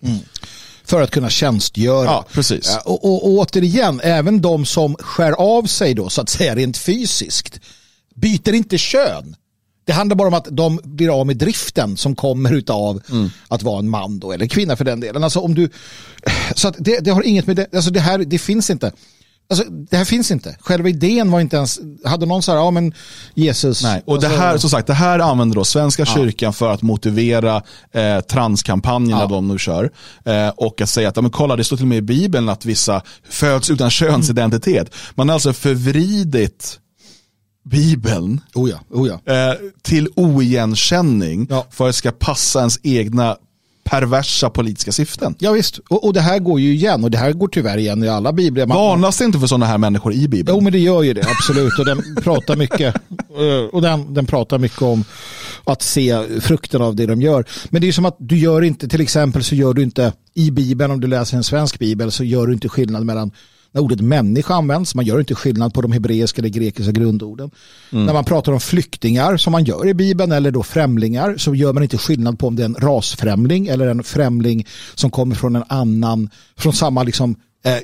För att kunna tjänstgöra. Ja, precis. Och, och, och återigen, även de som skär av sig då så att säga rent fysiskt byter inte kön. Det handlar bara om att de blir av med driften som kommer utav att vara en man då, eller kvinna för den delen. Alltså om du, så det, det har inget med det, alltså det här, det finns inte. Alltså det här finns inte. Själva idén var inte ens, hade någon så här, ja men Jesus. Nej, och det alltså, här, som sagt, det här använder då Svenska kyrkan för att motivera eh, transkampanjerna Ja. de nu kör. Eh, och att säga att, ja, men kolla det står till och med i Bibeln att vissa föds utan könsidentitet. Man har alltså förvridit Bibeln Oh ja, oh ja. eh, till oigenkänning Ja. för att det ska passa ens egna perversa politiska syften. Ja visst, och, och det här går ju igen och det här går tyvärr igen i alla biblar. Varnas det inte för sådana här människor i Bibeln? Jo men det gör ju det, absolut. Och den pratar mycket, eh, och den, den pratar mycket om att se frukten av det de gör. Men det är som att du gör inte, till exempel så gör du inte i Bibeln, om du läser en svensk bibel, så gör du inte skillnad mellan när ordet människa används, man gör inte skillnad på de hebreiska eller grekiska grundorden. När man pratar om flyktingar, som man gör i Bibeln, eller då främlingar, så gör man inte skillnad på om det är en rasfrämling eller en främling som kommer från en annan, från samma liksom eh,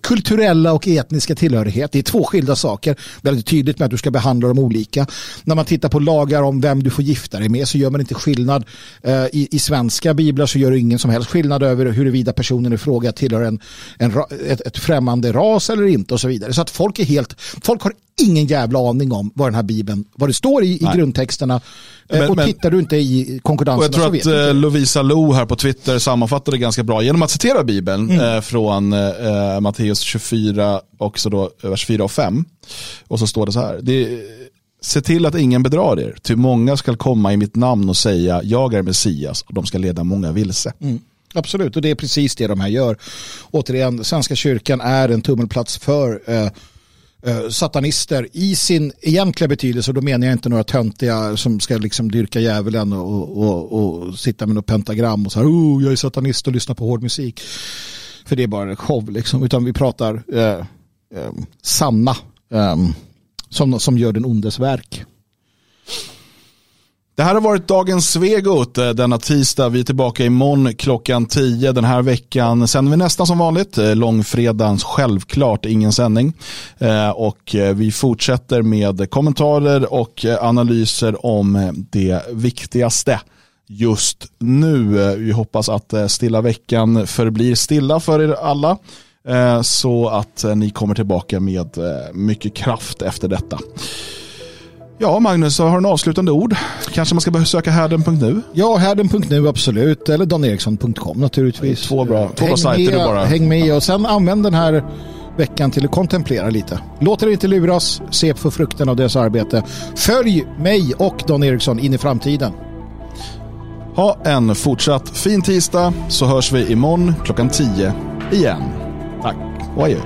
kulturella och etniska tillhörighet. Det är två skilda saker. Väldigt tydligt med att du ska behandla dem olika. När man tittar på lagar om vem du får gifta dig med så gör man inte skillnad. Eh, I, I svenska biblar så gör det ingen som helst skillnad över huruvida personen i fråga tillhör en, en, ett, ett främmande ras eller inte och så vidare. Så att folk är helt, folk har ingen jävla aning om vad den här bibeln, vad det står i, i grundtexterna. Eh, Men- och men- tittar du inte i Och konkordanserna jag tror vet att du eh. Lovisa Lo här på Twitter sammanfattade det ganska bra genom att citera Bibeln Mm. eh, från eh, Matteus 24, också då eh, vers 4 och 5. Och så står det så här. Det, Se till att ingen bedrar er, ty många ska komma i mitt namn och säga jag är Messias och de ska leda många vilse. Mm. Absolut, och det är precis det de här gör. Återigen, Svenska kyrkan är en tummelplats för eh, eh, Eh, satanister i sin egentliga betydelse. Och då menar jag inte några töntiga som ska liksom dyrka djävulen och, och, och sitta med något pentagram och så här, oh, jag är satanist och lyssnar på hård musik. För det är bara en show liksom. Utan vi pratar eh, eh, sanna eh, som, som gör den ondes verk. Det här har varit dagens Svegot eh, denna tisdag. Vi är tillbaka imorgon klockan 10 den här veckan. Sänder vi nästan som vanligt. Eh, långfredagens självklart ingen sändning. Eh, och vi fortsätter med kommentarer och analyser om det viktigaste just nu. Vi hoppas att stilla veckan förblir stilla för er alla. Så att ni kommer tillbaka med mycket kraft efter detta. Ja, Magnus, har du en avslutande ord? Kanske man ska besöka härden.nu? Ja, härden.nu absolut. Eller daneriksson.com naturligtvis. Två bra, två bra sajter med, bara. Häng med och sen använd den här veckan till att kontemplera lite. Låt er inte luras, se på frukten av deras arbete. Följ mig och Dan Eriksson in i framtiden. Ha en fortsatt fin tisdag så hörs vi imorgon klockan 10 igen. Tack och adjö.